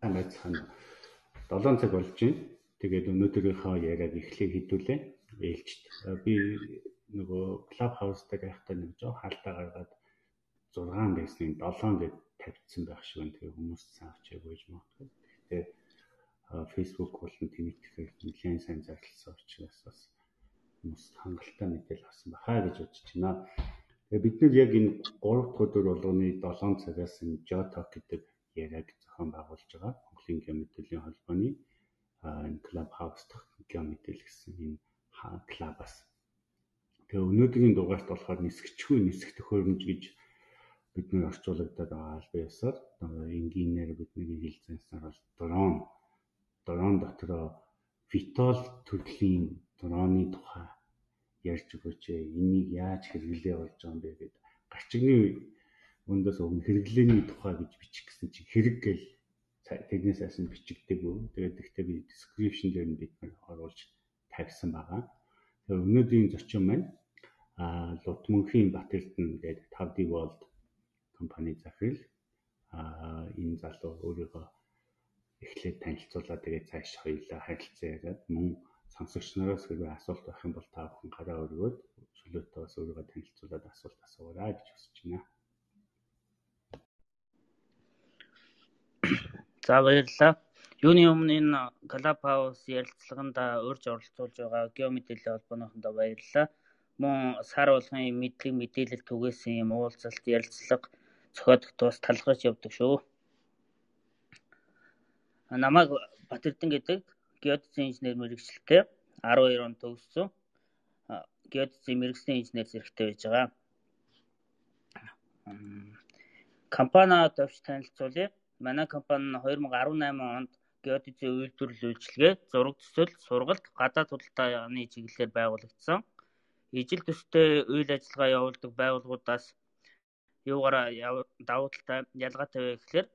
байцгаана 7 цаг болж байна. Тэгээд өнөөдрийнхөө яриаг эхлэе хэдүүлээ. Ээлжид би нөгөө клуб хаус дээр байхдаа нэг жоо хаалтаа гаргаад 6 байсныг 7 гэд тавьчихсан байх шиг байна. Тэгээ хүмүүс цаавч явж магадгүй. Гэхдээ Facebook болон Twitter-ээр нэлээд сайн зарласан учраас бас хүмүүс хангалттай мэдээлэл авсан бахаа гэж бодож байна. Тэгээ бид нар яг энэ 3 дахь өдөр болгоны 7 цагаас энэ Jotalk гэдэг яриаг зохион байгуулж байгаа. Монголын геомэдэлийн холбооны энэ Clubhouse дахь геомэдэл гэсэн энэ клабаас. Тэгээ өнөөдрийн дугаарт болохоор нисгчгүй нисэх төхөөрөмж гэж бид нэр орчуулагдаад байгаа аль биесээр энгийнээр бидний хэлцэнсээр бол дрон дрон дотроо витол төрлийн дроны тухай ярьж өгөөч. Энийг яаж хэрэглээ болж байгаа юм бэ гэдэг гарчигны өндөөс өгнө хэрэглээний тухай гэж бичих гэсэн чи хэрэг гэл тэрнээс асан бичигдэггүй. Тэгээд гэхдээ би description дээр нь бид нар оруулж тавьсан байгаа. Тэгээд өнөөдрийн зочин маань а Лутмөнхийн Батэрдэн гэдэг 5D World компани захирал а энэ залуу өөрийгөө эхлээд танилцуулаад тэгээд цааш хоёулаа харилцаа яриад мөн сонсогч нараас хэрвээ асуулт байх юм бол та бүхэн гараа өргөөд чөлөөтэй бас өөрийгөө танилцуулаад асуулт асуугаарай гэж хүсэж байна. За баярлалаа. Юуны өмнө энэ Clubhouse ярилцлаганд урьж оролцуулж байгаа геомэдээллийн холбооныхондоо баярлалаа. Мөн сар болгон мэдлэг мэдээлэл түгээсэн юм уулзалт ярилцлага зохиодох тус талхаж явдаг шүү. Намайг Батэрдэн гэдэг геодезийн инженер мэрэгчлээ 12 он төгссөн. Геодезийн мэрэгслийн инженер зэрэгтэй байж байгаа. Компани төвч танилцуулъя. Манай компани нь 2018 онд геодезийн үйлдвэрлэл үйлчилгээ, зураг төсөл, сургалт, гадаад худалдааны чиглэлээр байгуулагдсан. Ижил төстэй үйл ажиллагаа явуулдаг байгууллагуудаас юугаараа давуу талтай ялгаатай вэ гэхээр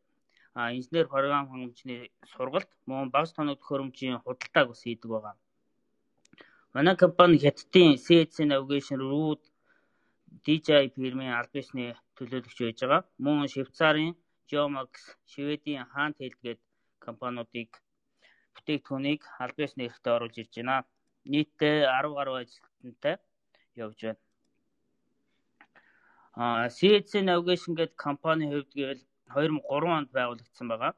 инженер програм хангамжны сургалт мөн багц тоног төхөөрөмжийн худалдааг бас хийдэг байгаа. Манай компани Хятадын CC Navigation Route DJI фирмын аль бишний төлөөлөгч байж байгаа. Мөн Швейцарын Geomax, Шведийн Handheld гээд компаниудыг бүтээгдэхүүнийг аль бишний эрхтээ оруулж ирж байна. Нийтдээ 10 гаруй ажилтнтай явж байна. А CC Navigation гээд компани хувьд гэвэл 2003 онд байгуулагдсан байгаа.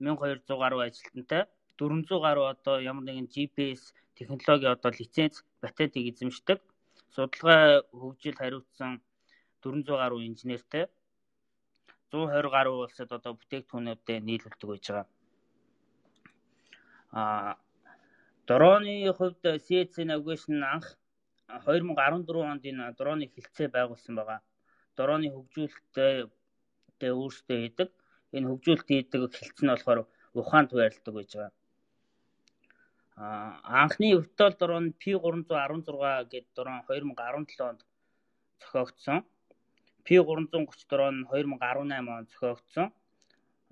1200 гаруй ажилтнтай 400 гаруй одоо ямар нэгэн GPS технологи одоо лиценз патентыг эзэмшдэг судалгаа хөгжил хариуцсан 400 гаруй инженертэй 120 гаруй улсад одоо бүтээгдэхүүнүүдэд нийлүүлдэг байж байгаа. А дроны хувьд CC Navigation анх 2014 онд энэ дроны хилцээ байгуулсан байгаа. Дроны хөгжүүлэлтээ тэ өөрсдөө хийдэг. Энэ хөгжүүлэлт хийдэг хилцэн нь болохоор Ухаанд байрладаг байж байгаа. А анхны виртуал дрон P316 гэдэг дрон 2017 онд зохиогдсон. P330 дрон 2018 онд зохиогдсон.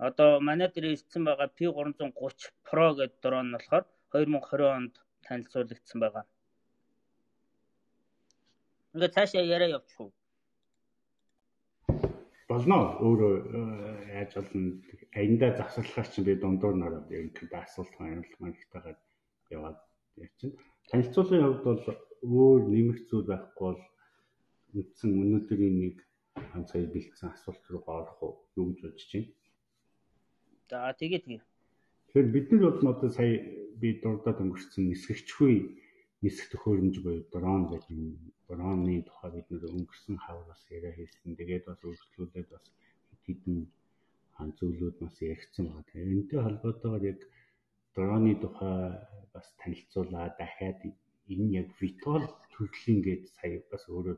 Одоо манай дээр ирсэн байгаа P330 Pro гэдэг дрон нь болохоор 2020 онд танилцуулагдсан байгаа. Ингээд цаашаа яриа явуучих болно өөрөө э, яаж болно аяндаа завсарлахаар чинь би дундуур нь яг ингээд асуулт хариулмаар ихтэйгээр яваад ярьчин. Танилцуулгын хувьд бол өөр нэмэх зүйл байхгүй бол үндсэн өнөөдрийн нэг сая бэлдсэн асуулт руу орох уу юу гэж бодож байна. За тэгээ тэгээ. Тэгэхээр бид нар бол одоо сая би дурдаад өнгөрсөн нисгэгчгүй нисэх төхөөрөмж буюу дрон гэдэг юм. Дроны тухай бид нэр өнгөрсөн хавар бас яриа хийсэн. Тэгээд бас өргөжлүүлээд бас хэдэн зүйлүүд бас яригдсан байна. Энэтэй холбоотойгоор яг дроны тухай бас танилцуулаад дахиад энэ яг virtual төрлийн гээд сая бас өөрөө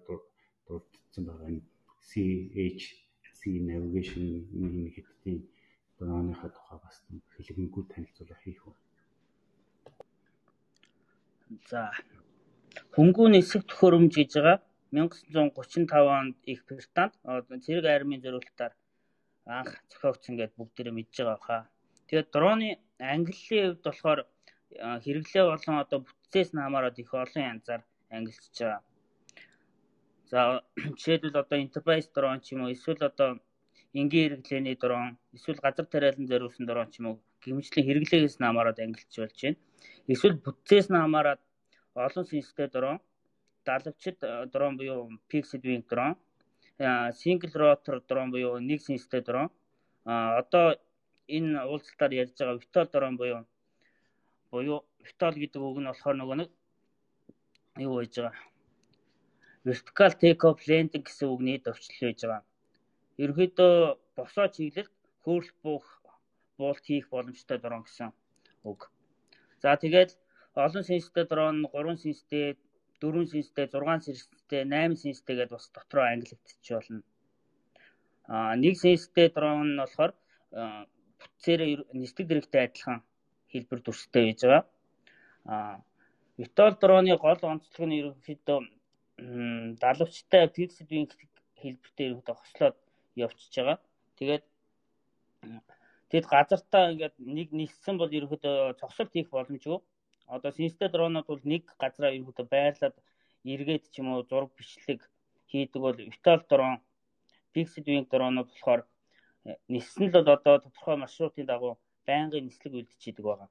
дурдсан байгаа энэ CHC navigation-ийн хэдтийн дроныхаа тухай бас хэлгэнгүй танилцуулга хийх үү. За. Хөнгүү нисэх төхөөрөмж гэж байгаа 1935 онд их Британд цэрэг армийн зориулалтаар анх зохиогдсон гэдээ бүгдээрээ мэдж байгаа хаа. Тэгээд дроны ангиллын хувьд болохоор хэрэглээ болон одоо бүтцээс нь хамаарат их олон янзаар ангилж байгаа. За жишээлбэл одоо enterprise дрон ч юм уу эсвэл одоо энгийн хэрэглээний дрон эсвэл газар тариалан зориулсан дрон ч юм уу гимжлийн хэрэглээгээс нь хамаарат ангилж болж байна. Эсвэл бүтцээс нь хамаарат олон синстэй дрон, далавчид дрон буюу fixed wing дрон, single rotor дрон буюу нэг синстэй дрон. Одоо энэ уулзалтаар ярьж байгаа Vitol дрон буюу буюу Vitol гэдэг үг нь болохоор нөгөө нэг юу байж байгаа. Vertical take off landing гэсэн үгний төвчлөл байж байгаа. Ерөнхийдөө босоо чиглэлд хөөрл буух буулт хийх боломжтой дрон гэсэн үг. За тэгээд олон синстэй дрон 3 синстэй 4 синстэй 6 синстэй 8 синстэй гэдээ бас дотроо ангилагдчих болно. А нэг синстэй дрон нь болохоор бүтцээрээ нислэг дэрэгтэй адилхан хэлбэр дүрстэй байж байгаа. А Витол дроны гол онцлог нь ерөнхийдөө далавчтай fixed wing хэлбэртэй ерөнхийдөө хослоод явчихж байгаа. Тэгээд Тэгэд газартаа ингээд нэг ниссэн бол ерөөхдөө цогцолт хийх боломжгүй. Одоо синстэй дронууд бол нэг газараа ерөөхдөө байрлаад эргээд ч юм уу зураг бичлэг хийдэг бол Vital дрон, Pixel Wing дронууд болохоор э, ниссэн л одоо тодорхой маршрутын дагуу байнгын нислэг үлдчихийдэг байгаа.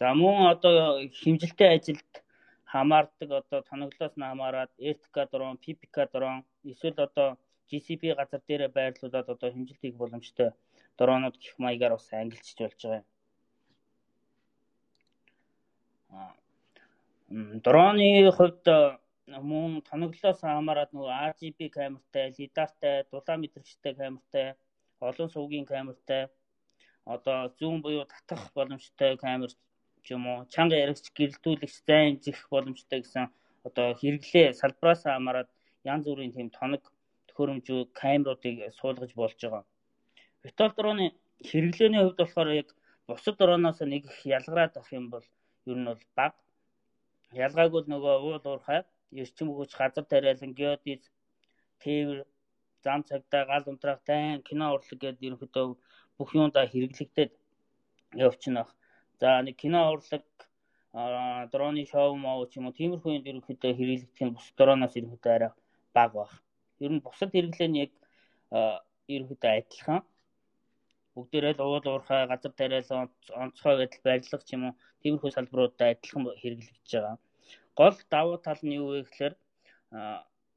За мөн одоо хэмжилтийн ажилд хамаардаг одоо тоноглоос нь хамаарат RTK дрон, PPK дрон эсвэл одоо GCP газар дээрээ байрлуулад одоо хэмжилт хийх боломжтой дронууд гих маягаар бас ангилчж болж байгаа юм. Дроны хувьд мөн тоноглолоос хамаарат нөгөө RGB камертай, лидартай, дулаан мэдрэгчтэй камертай, олон сувгийн камертай, одоо зүүн буюу татах боломжтой камер ч юм уу, чанга яригч гэрэлтүүлэгч зайн зэх боломжтой гэсэн одоо хэрэглээ салбараас хамаарат янз бүрийн тийм тоног төхөөрөмжөө камеруудыг суулгаж болж байгаа. Виртуал дроны хэрэглээний хувьд болохоор яг бусад дроноос нэг их ялгараад авах юм бол ер нь бол бага. Ялгаагүй нөгөө уул уурхай, эрчим хүч, газар тариалан, геодиз, тээвэр, зам цагдаа, гал унтраах, дайн, кино урлаг гэдэг ерөнхийдөө бүх юундаа хэрэглэгдээд явчихна. За нэг кино урлаг дроны шоу моо ч юм уу тиймэрхүү юм ерөнхийдөө хэрэглэгдэх нь бус дроноос ерөнхийдөө арай бага баг. Ер нь бусад хэрэглээ нь яг ерөнхийдөө адилхан. Бүгдээрээ л уул уурхай, газар тариалан, онцгой гэдэл барилга ч юм уу тиймэрхүү салбаруудад адилхан хэрэглэгдэж байгаа. Гол давуу тал нь юу вэ гэхээр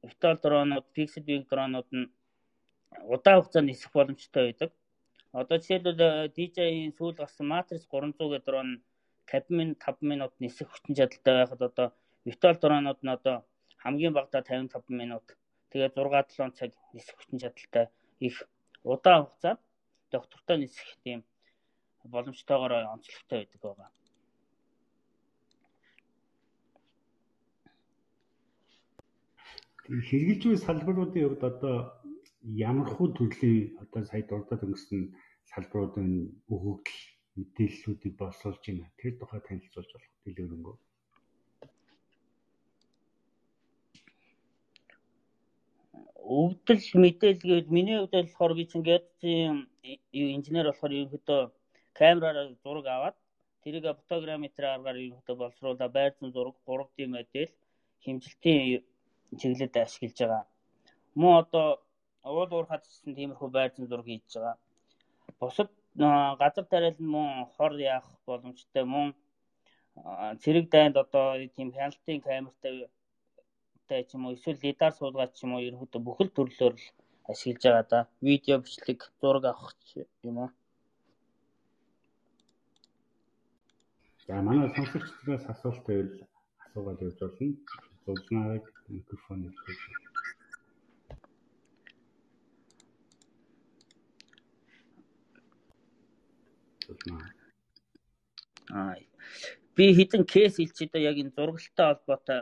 виртуал дронууд, pixel wing дронууд нь удаан хугацаанд нисэх боломжтой байдаг. Одоо жишээлбэл DJI-ийн сүүл гарсан Matrix 300 гэдэг дрон 50 минут 5 минут нисэх хүчин чадалтай байхад одоо виртуал дронууд нь одоо хамгийн багадаа 55 минут Тэгээд 6 7 цаг нисэх хүчин чадалтай их удаан хугацаанд доктортой нисэх тийм боломжтойгоор онцлогтой байдаг байгаа. Хэрэгжилж буй салбаруудын хувьд одоо ямар хуу төрлийн одоо сая дурдаад өнгөрсөн салбаруудын өгөгдөл мэдээллүүдийг боловсруулж байна. Тэр тухай танилцуулж болох дэлгэрэнгүй. өвдөл мэдээлгээд миний хувьд болохоор би чинь геодезийн юу инженер болохоор ерөнхийдөө камераар зураг аваад тэрийг фотограмметр аргаар ерөнхийдөө боловсруулаад байр зам зураг 3D модель хэмжилтийн чиглэлд ашиглаж байгаа. Мөн одоо уул уурхад гэсэн тиймэрхүү байр зам зураг хийж байгаа. Бусад газар тариал нь мөн хор яах боломжтой мөн цэрэг дайнд одоо тийм хяналтын камертай тай ч юм уу эсвэл лидар суулгаад ч юм уу ерөнхийдөө бүхэл төрлөөр л ашиглаж байгаа да. Видео бичлэг, зураг авах юм уу. За манай сонсогчдоос асуулт байвал асуугаад явж болно. Зулнарыг микрофон хэлж. Аа би хитэн кейс хэлчихээ да яг энэ зурагтай холбоотой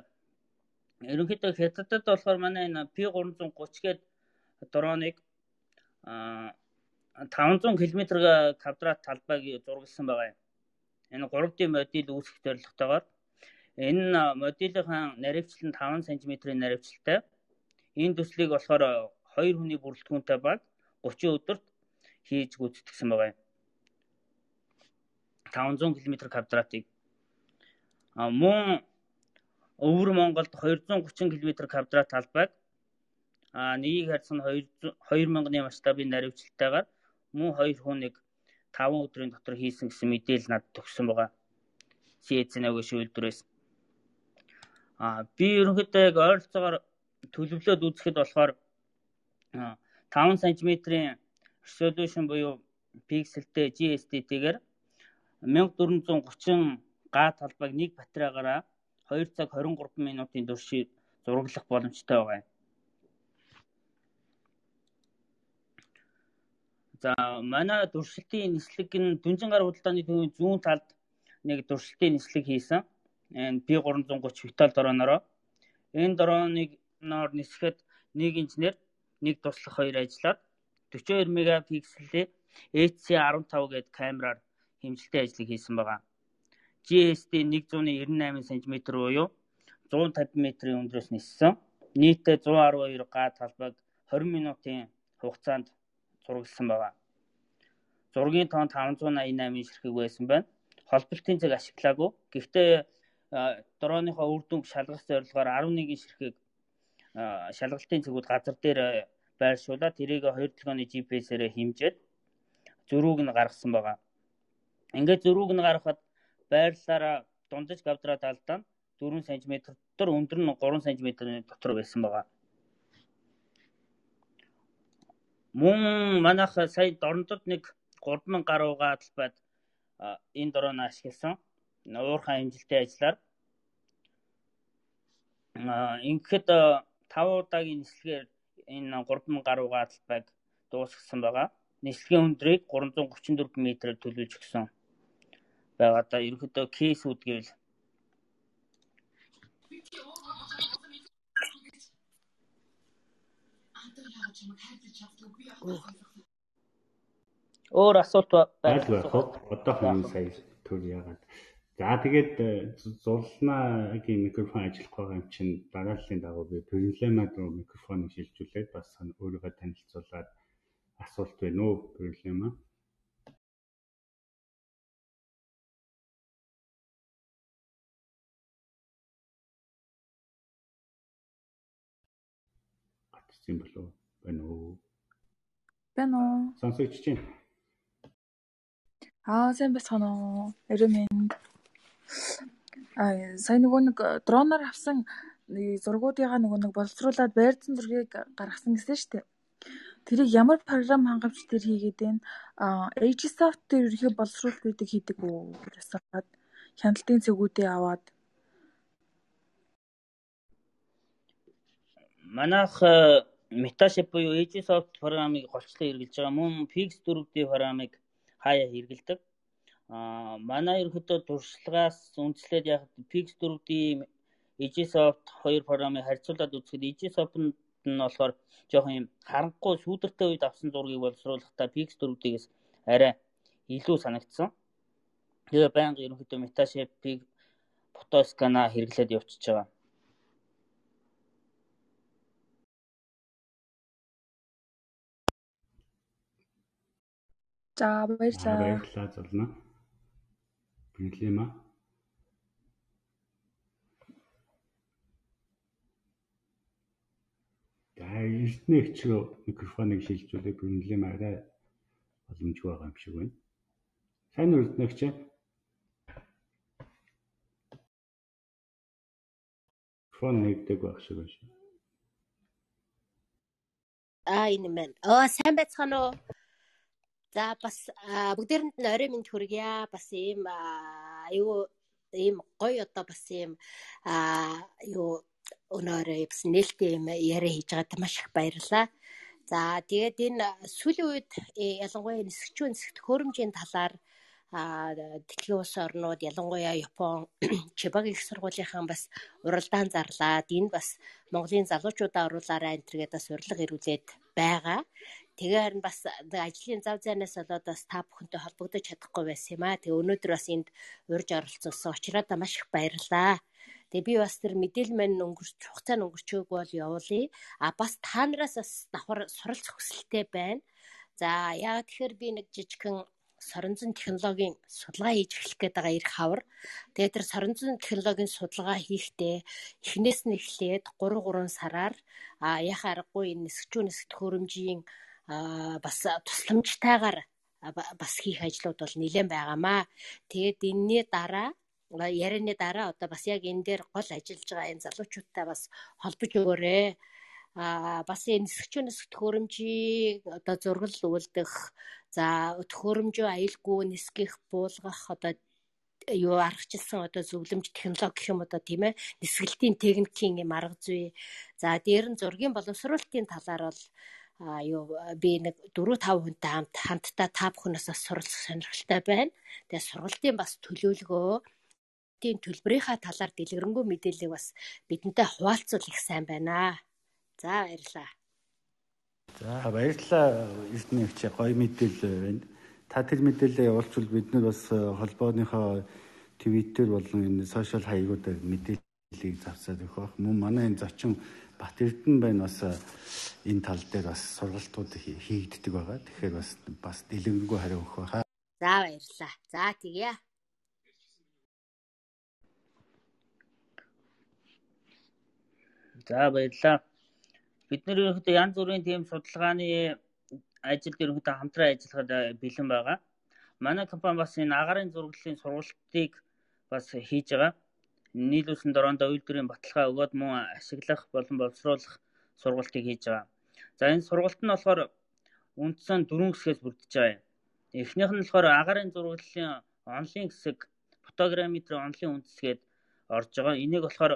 ерөнхийдөө хятадд болохоор манай энэ P330 гээд дроныг а 500 км квадрат талбайг зургалсан байгаа юм. Энэ 3D модуль үүсгэх зорилготойгоор энэ модулийн наривчлал нь 5 см-ийн наривчлалтай. Энэ төслийг болохоор 2 хүний бүрэлдэхүүнтэй баг 30 өдөрт хийж гүйцэтгэсэн байгаа юм. 500 км квадратыг мөн Өвөр Монголд 230 км квадрат талбайг нэгийг харьцан 2000-ны масштабын наривчлалтайгаар мөн хоёр хүн нэг 5 өдрийн дотор хийсэн гэсэн мэдээлэл надад төгссөн байгаа. СЭЦ-ийн шүүлдвэрээс. А би ерөнхийдөө яг ойролцоогоор төлөвлөөд үзэхэд болохоор 5 см-ийн resolution буюу пикселтэй GSD-тэйгээр 1430 га талбайг нэг батарейгаараа 2 цаг 23 минутын турш зураглах боломжтой байгаа юм. За манай туршилтын нислэг нь Дүнжин гар худалдааны төвийн зүүн талд нэг туршилтын нислэг хийсэн. Энэ P330 Vital дроноор энэ дроныг ноор нисгэхэд нэг инженер нэг туслах хоёр ажиллаад 42 мегапикселээ HC15 гээд камераар хэмжилтийн ажлыг хийсэн байгаа. GSD 198 см буюу 150 м-ийн өндрөөс ниссэн. Нийтдээ 112 га талбайг 20 минутын хугацаанд зурагласан байгаа. Зургийн тоон 588 ширхэг байсан байна. Холболтын цаг ашиглаагүй. Гэхдээ дроныхоо үр дүнг шалгах зорилгоор 11 ширхэг шалгалтын цэгүүд газар дээр байршуулаад тэрийг 2 толгойн GPS-ээр хэмжээд зөрүүг нь гаргасан байгаа. Ингээд зөрүүг нь гаргахад байрлалаараа дундаж гавдраа талдаа 4 см дотор өндөр нь 3 см-ийн дотор байсан байгаа. Мөн манайх сая дорнодод нэг 3000 гаруй гаалбайд энэ дрон ашигласан. Уурхай хэмжилтийн ажиллаар ингээд 5 удаагийн нислэгээр энэ 3000 гаруй гаалбайг дуусгасан байгаа. Нислэгийн өндрийг 334 м-ээр төлөвлөж өгсөн байгаа. Одоо ерөнхийдөө кейсүүд гэвэл Өөр асуулт байх уу? Одоохон сая төр яагаад. За тэгээд э, зурлаагийн микрофон ажиллах байгаа юм чинь дарааллын дагуу би проблемад руу микрофоныг шилжүүлээд бас өөрийгөө танилцуулаад асуулт байна уу? Проблема. Гатсан болов байна уу? Байна уу? Сонсогдож байна. Аа сайн байна уу? Эрэ минь. Аа сайн нөгөө нэг дроноор авсан зургуудыгаа нөгөө нэг боловсруулад байрцсан зургийг гаргасан гэсэн шүү дээ. Тэрийг ямар програм хангамж дээр хийгээд байна? Аа Agisoft дээр ерөнхий боловсруулалт гэдэг хийдэг үү гэж асууад хяналтын цэгүүдээ аваад манайх Metaship буюу Agisoft програмыг голчлон хэрэгжилж байгаа мөн Pix 4D програмыг хаяа хэрэгэлдэг. Аа манай ерөнхийдөө туршлагаас үндэслээд яг Pix 4D Agisoft хоёр програмыг харьцуулаад үзэхэд Agisoft нь болохоор жоохон юм харанхуй сүүдэртэй үед авсан зургийг боловсруулахдаа Pix 4D-гээс арай илүү санагдсан. Тэгээ байнга ерөнхийдөө Metaship-ийг фотоскана хэрэглээд явчихж байгаа. За баярлалаа. Баярлалаа зулна. Проблема. За эрдэнэ ч микрофоныг шилжүүлээ проблем арай боломжгүй байгаа юм шиг байна. Сайн уу эрдэнэ ч Фон нэгдэг байх шиг байна. Аа энэ мэн. Аа сайн байцгаана уу? За бас бүгдээрэнд нь орой минь хүргье. Бас ийм аюу ийм гоё одоо бас ийм юу өнөөрөө бас нээлттэй юм яриа хийж байгаад маш их баярлалаа. За тэгээд энэ сүүлийн үед э, ялангуяа нисгчүүн нисгт хөрөмжийн талаар дэлхийн улс орнууд ялангуяа Япон Чибаг их сургуулийнхаа бас уралдаан зарлаад энэ бас Монголын залуучуудаа оруулаарай энэ төргээд бас урилга ирүүлээд байгаа. Тэгээ харин бас ажлын зав зайнаас болоод бас та бүхэнтэй холбогдож чадахгүй байсан юм аа. Тэгээ өнөөдөр бас энд урьж оролцсон учраас маш их баярлалаа. Тэгээ би бас тэр мэдээлэл маань өнгөрч хугацаа нь өнгөрчөөг бол явуулъя. А бас та нараас бас давхар суралцах хүсэлтэй байна. За яа тэгэхээр би нэг жижигхэн соронзон технологийн судалгаа хийж эхлэх гээд байгаа эрх хавар. Тэгээд тэр соронзон технологийн судалгаа хийхдээ эхнээс нь эхлээд 3 3 сараар а яхаа аргагүй энэ нисгчүү нисгт хөрөмжийн бас тусламжтайгаар бас хийх ажлууд бол нэлээд байгаамаа. Тэгээд энэний дараа ярианы дараа одоо бас яг энэ дээр гол ажиллаж байгаа энэ залуучуудтай бас холбож өгөөрэй а бас энэ нисгчүүнээс төхөөрөмжийг одоо зургал үлдэх за төхөөрөмжөө аюулгүй нисгэх буулгах одоо юу аргачлсан одоо зөвлөмж технологи гэх юм одоо тийм ээ нисгэлтийн техникийн юм арга зүй за дээр нь зургийн боловсруулалтын талаар бол а юу би нэг 4 5 хүнтэй хамт хамтдаа та бүхнээс суралцах сонирхолтой байна. Тэгээ сургалтын бас төлөөлгөө тийм төлбөрийнхаа талаар дэлгэрэнгүй мэдээллийг бас бидэнтэй хуваалцвал их сайн байна. За баярлалаа. За баярлалаа Эрдэнэ чи гоё мэдээлэл байна. Та тэр мэдээлэлээ явуулчвал бид нар бас э, холбооныхоо твиттер болон энэ сошиал хаягуудаар мэдээллийг завсаад өгөх. Мөн манай энэ зочин Бат Эрдэнэ байна бас энэ тал дээр бас сургалтууд хийгддэг байгаа. Тэгэхээр бас бас дэлгэрэнгүй хариу өгөх байхаа. За баярлалаа. За тэгье. За баярлалаа бид нэр ерөнхийдөө янз бүрийн тийм судалгааны ажилд ерөнхийдөө хамтран ажиллахад бэлэн байгаа. Манай компани бас энэ агарын зураглалын сургалтыг бас хийж байгаа. Нийлүүлсэн дороондоо үйлдвэрийн баталгаа өгөөд мөн ашиглах болон боловсруулах сургалтыг хийж байгаа. За энэ сургалт нь болохоор үндсэн дөрвөн хэсгээс бүрдэж байгаа. Эхнийх нь болохоор агарын зураглалын онлын хэсэг, фотограмметрийн онлын үндэсгээд орж байгаа. Энийг болохоор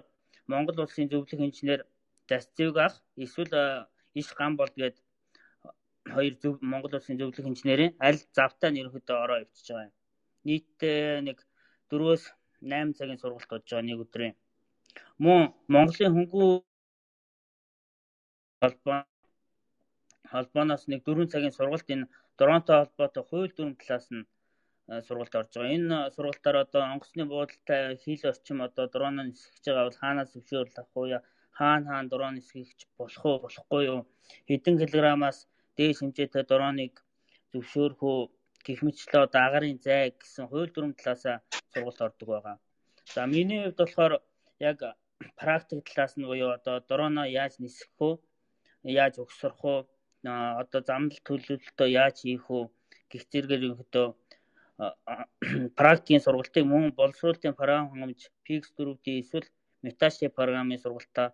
Монгол улсын зөвлөх инженер Дасцэвг ах эсвэл иш гам бол гээд хоёр зөв Монгол улсын зөвлөх инженерийн аль завтаа нэрхэдөө ороо өвчж байгаа юм. Нийтдээ нэг 4-өөс 8 цагийн сургалт болж байгаа нэг өдрийн. Мөн Монголын хөнгүү холбоо холбооноос нэг 4 цагийн сургалт энэ Торонто холбоотой хууль дүрм талаас нь сургалт орж байгаа. Энэ сургалтаар одоо онгоцны буудалтай хил орчим одоо дроноо нисгэж байгаа бол хаанаас зөвшөөрөл авах уу хаана хаана дрон нисгэж болох уу болохгүй юу хэдэн килограммаас дээш хэмжээтэй дроныг зөвшөөрөх үү гэх мэтлээ одоо агарын зай гэсэн хууль дүрм талаас сургалт ордог байгаа. За миний хувьд болохоор яг практик талаас нь буюу одоо дроноо яаж нисгэх үү яаж өгсөрөх үү одоо замнал төлөвлөлтөө яаж хийх үү гэх зэргээр ерөнхийдөө практикийн сургалтыг мөн боловсруулалтын програм хангамж PX 4D эсвэл Metashare програмын сургалтаа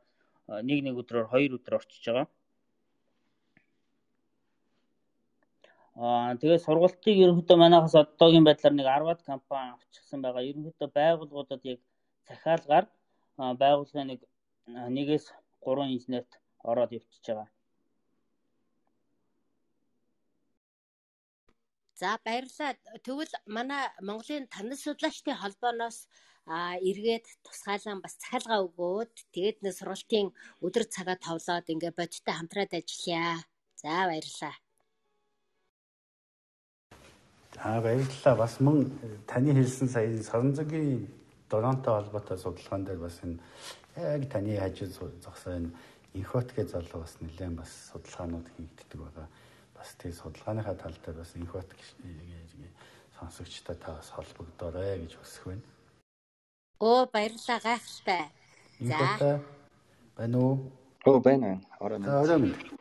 нэг нэг өдрөөр хоёр өдөр орчиж байгаа. Тэгээд сургалтыг ерөнхийдөө манайхаас одоогийн байдлаар нэг 10-аад компани авчихсан байгаа. Ерөнхийдөө байгууллагуудад яг захиалгаар байгууллагын нэг нэгээс 3 инженерт ороод явчихж байгаа. За баярлалаа. Тэгвэл манай Монголын танил судлаачдын холбооноос эргээд тусгаалan бас цахилгаан өгөөд тэгээд нэг сургалтын өдөр цагаа товлоод ингээ бодиттой хамтраад ажиллая. За баярлалаа. За баярлалаа. Бас мөн таны хэлсэн сая соронзогийн Торонто холбоотой судалгаан дээр бас энэ яг таны хажууд зогсоо энэ инхотгээ залуу бас нэлээд бас судалгаанууд хийгддэг байгаа. Бас тэр судалгааныхаа тал дээр бас инхот сонсогчтой та бас холбогдоорой гэж хүсэх байна. Оо баярлалаа гайхалтай. За. Байна уу? Оо байна. Ороо минь. Ороо минь.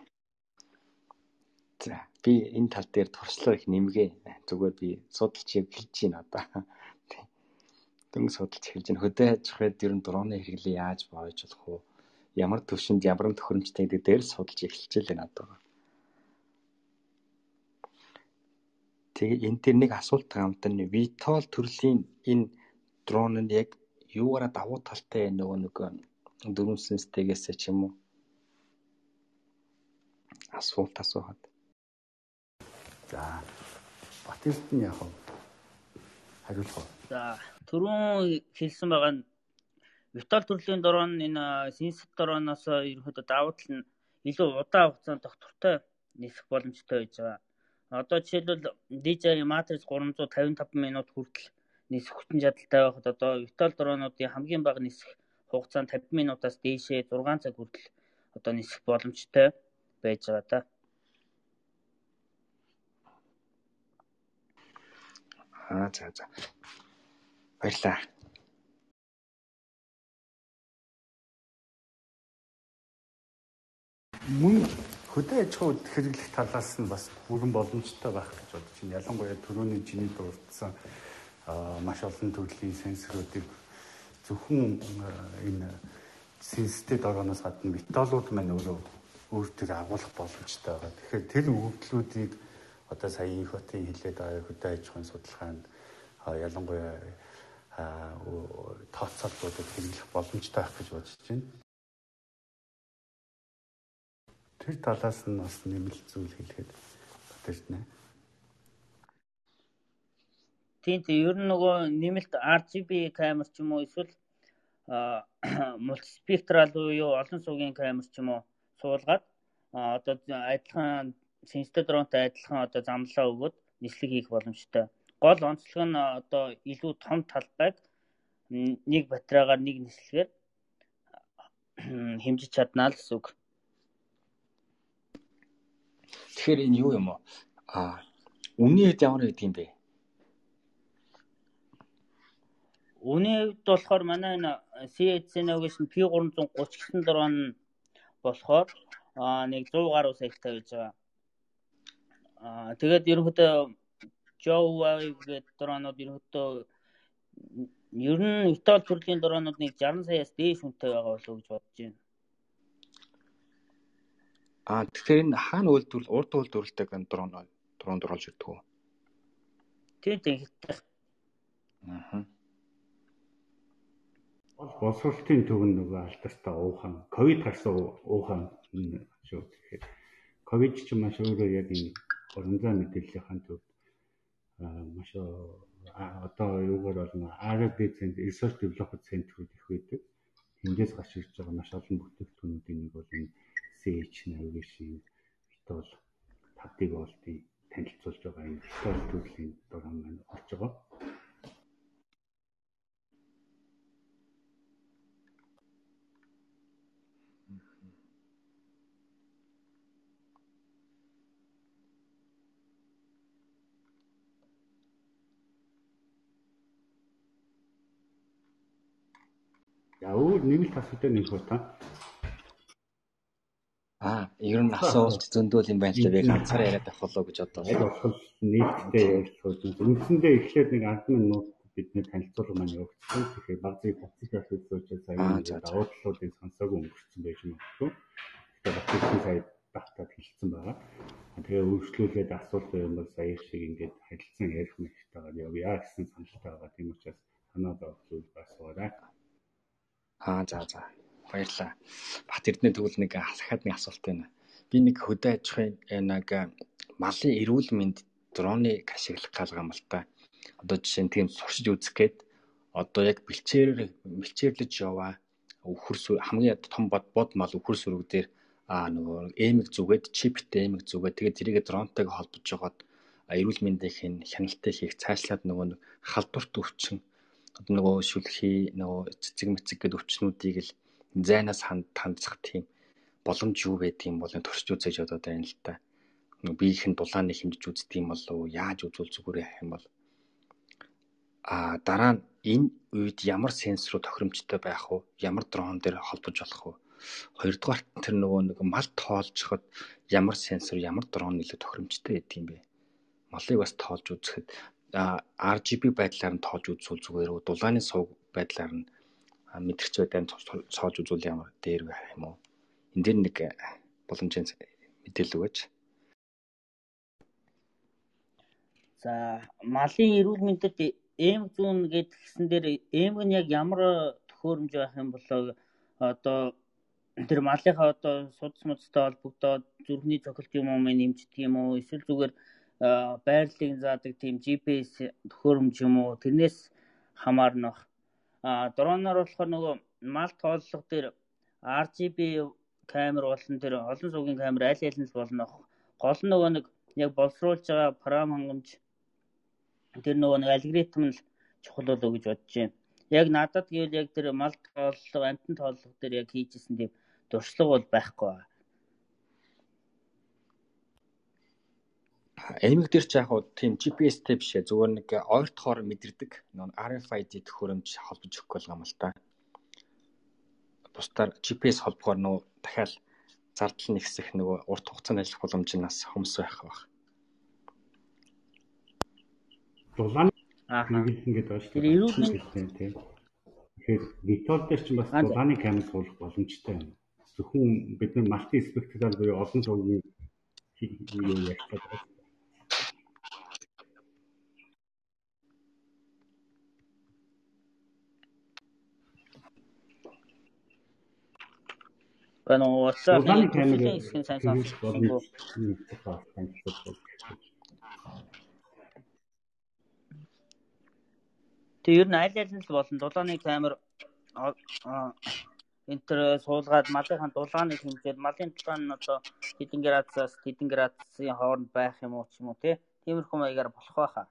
Би энэ тал дээр туршлага их нэмгээ. Зүгээр би судалж эхэлж байна одоо. Дөнгө судалж эхэлж байна. Хөдөө аж ахуйд ер нь дроны хэрэглээ яаж боож болох вэ? Ямар төвшөнд ямар төхөөрөмжтэй гэдэг дээр судалж эхэлж байна одоо. Тэгээ энэ дээр нэг асуулт хамт нь Vitol төрлийн энэ дрон нь яг юугаараа давуу талтай нөгөө нэг дөрвөн сенстэйгээс ч юм уу асуулт асууад. За. Батэрт нь яг хариулах уу? За, түрүүн хэлсэн байгаа нь виртуал төрлийн дрон энэ сенсор дроноос ерөнхийдөө давуу тал нь илүү удаан хугацаанд доктортой нисэх боломжтой байж байгаа. Одоо жишээлбэл DJI Matrix 355 минут хүртэл нисэх хүчин чадалтай байхад одоо виртуал дронуудын хамгийн бага нисэх хугацаа нь 50 минутаас дээшээ 6 цаг хүртэл одоо нисэх боломжтой байж байгаа та. Аа за за. Баярлаа. Мөн хөдөө аж ахуйд хэрэглэх талаас нь бас бүрэн боломжтой байх гэж бодож байна. Ялангуяа түрүүний чиний дурдсан маш олон төрлийн сенсоруудыг зөвхөн энэ сенстэд орооноос гадна металлууд маань өөрөө өөр төр агуулах боломжтой байгаа. Тэгэхээр тэр өгөгдлүүдийг одоо сая их хотын хилээд хөдөө аж ахуйн судалгаанд ялангуяа тооцоолбуудад хэрэглэх боломжтой байх гэж бодож байна. Тэр талаас нь бас нэмэлт зүйл хэлэхэд байна. Тийм тийм ер нь нөгөө нэмэлт RGB камер ч юм уу эсвэл мультиспектрал буюу олон суугийн камер ч юм уу суулгаад одоо адилхан сенстэй дронтой адилхан одоо замлаа өгөөд нислэг хийх боломжтой. Гол онцлог нь одоо илүү том талбайг нэг батарейгаар нэг нислэгээр хэмжиж чаднаа л гэсэн үг. Тэгэхээр энэ юу юм аа? Үнийн хэд ямар байдаг юм бэ? Үнийн хувьд болохоор манай энэ CHC-ээс нь P330 гэсэн дрон болохоор нэг 100 гаруй саятай байж байгаа. Аа тэгээд ерөнхийдөө Joe гэдэг дронууд ерөнхийдөө ер нь Итали төрлийн дронууд нэг 60 саяас дээш үнэтэй байгаа болов уу гэж бодож байна. Аа тэгэхээр энэ хаана үйлдвэрлэл урд үйлдвэрлэдэг дрон дрон дөрвөлж ирдэг үү? Тийм тийм хэттэй. Аа боловсролтын төв нь нөгөө алдартай уухан ковид гарсан уухан шүү. Тэгэхээр ковид ч маш өөрөө яг энэ урамзай мэдээллийн төвд маш одоо юугаар болно R&D центр research development центрүүд их байдаг. Тэндээс гарч ирж байгаа маш олон бүтээгдэхүүнүүдийн нэг бол энэ CH navigation битүүл тавдыг болтыг танилцуулж байгаа энэ төрлийн дуран маань орж байгаа. За өөр нэмэлт асуудал нэг хөө та. Аа, ер нь асуулт зөндөл юм байна л да. Би ганцаараа яриад авах болоо гэж одоо. Яг бол ярилцах үү. Үндсэндээ эхлээд нэг 10 минут бидний танилцуулга маань явагдсан. Тэгэхээр баг зүй процесс үзүүлж сая давуу талуудыг сонсоогүй өнгөрцөн байж магадгүй. Тэгэхээр батлын сая багтаад хэлсэн байгаа. Тэгээ өөрчлүүлээд асуулт юм бол сая шиг ингээд харилцан ярих мэхтэйгээр явъя гэсэн саналтай байгаа. Тийм учраас санаа зовх зүйл асуурай. Аа за за. Баярлалаа. Бат Эрдэнэ тэгвэл нэг дахиад нэг асуулт байна. Би нэг хөдөө аж ахуйн нэг малын эрүүл мэнд дроныг ашиглах галгаа юм л та. Одоо жишээ нь тийм сурчиж үзэх гээд одоо яг бэлчээр бэлчээрлэж яваа өвхөр хамгийн том бод бод мал өвхөр сүрэг дээр аа нөгөө эмэг зүгээд чиптэй эмэг зүгээд тэгээд тэрийг дронтойг холбож жагаад эрүүл мэндийн хяналтыг хийх цаашлаад нөгөө халдварт өвчин одоо нөгөө шүлхий нөгөө цэцэг мэцэг гэдэг өвчнүүдийг л зайнаас хандсах тийм боломж юу байдаг юм бол туршиж үзэж одоо байна л та. Нөгөө биеийнх нь дулааны хэмжиж үздэг юм болов уу? Яаж үзвэл зүгээр яах юм бол а дараа нь энэ үед ямар сенсоруу тохиромжтой байх вэ? Ямар дрон дээр холбож болох вэ? Хоёрдугаарт тэр нөгөө нэг мал тоолжоход ямар сенсор, ямар дрон илүү тохиромжтой байдаг юм бэ? Малыг бас тоолж үзэхэд RGB байдлаар нь тоолж үзвэл зүгээр үү? Дулааны сувг байдлаар нь мэдэрч байдаан цоолж үзвэл ямар дээр байх юм уу? Энд дээр нэг боломжийн мэдээлэл өгөөч. За малын эрүүл мэндэд эм зүүн гэдгсэн дээр эм нь яг ямар төхөөрөмж байх юм болоо одоо тэр малынхаа одоо судас мудастай холбогдоод зүрхний цохилт юм уу нэмждэг юм уу эсвэл зүгээр байрлалыг заадаг тийм GPS төхөөрөмж юм уу тэрнээс хамаарнах а дроноор болохоор нөгөө мал тооллого дээр RGB камер болон тэр олон суугийн камер аль аль нь болно. Гол нь нөгөө нэг яг боловсруулж байгаа парам хангамж тэр нөгөө нэг алгоритм нь чухал болов гэж бодож байна. Яг надад гэвэл яг тэр мал тооллого, амтан тооллого дээр яг хийжсэн тийм дуршлаг бол байхгүй байна. Эмэг дээр ч яг хуу тийм GPS-тэй биш ээ. Зүгээр нэг ойртохоор мэдэрдэг нэг RFID төхөөрөмж холбож өгөх болгоом л та. Бусдаар GPS холбохоор нөө дахиад зардал нэгсэх нөгөө урт хугацаанд ажиллах боломж нь бас хумс байх байх. Дулаан Аа. ингээд байна шүү мэнд- Тийм. Тэгэхээр Vitol дээр ч бас дулааны камер суулгах боломжтой байна. Зөвхөн бид нар малти спектакль буюу олон цугийн юу яаж чадах Гэнэ уусаа Дулааны камер хэсгийн сайн сонсохгүй. Тэг ер нь аль аль нь болон дулааны камер энтер суулгаад малынхаа дулааныг хэмжээд малын дулаан нь одоо хэдэн градусаас хэдэн градусын хооронд байх юм уу ч юм уу тий. Тиймэрхүү маягаар болох байхаа.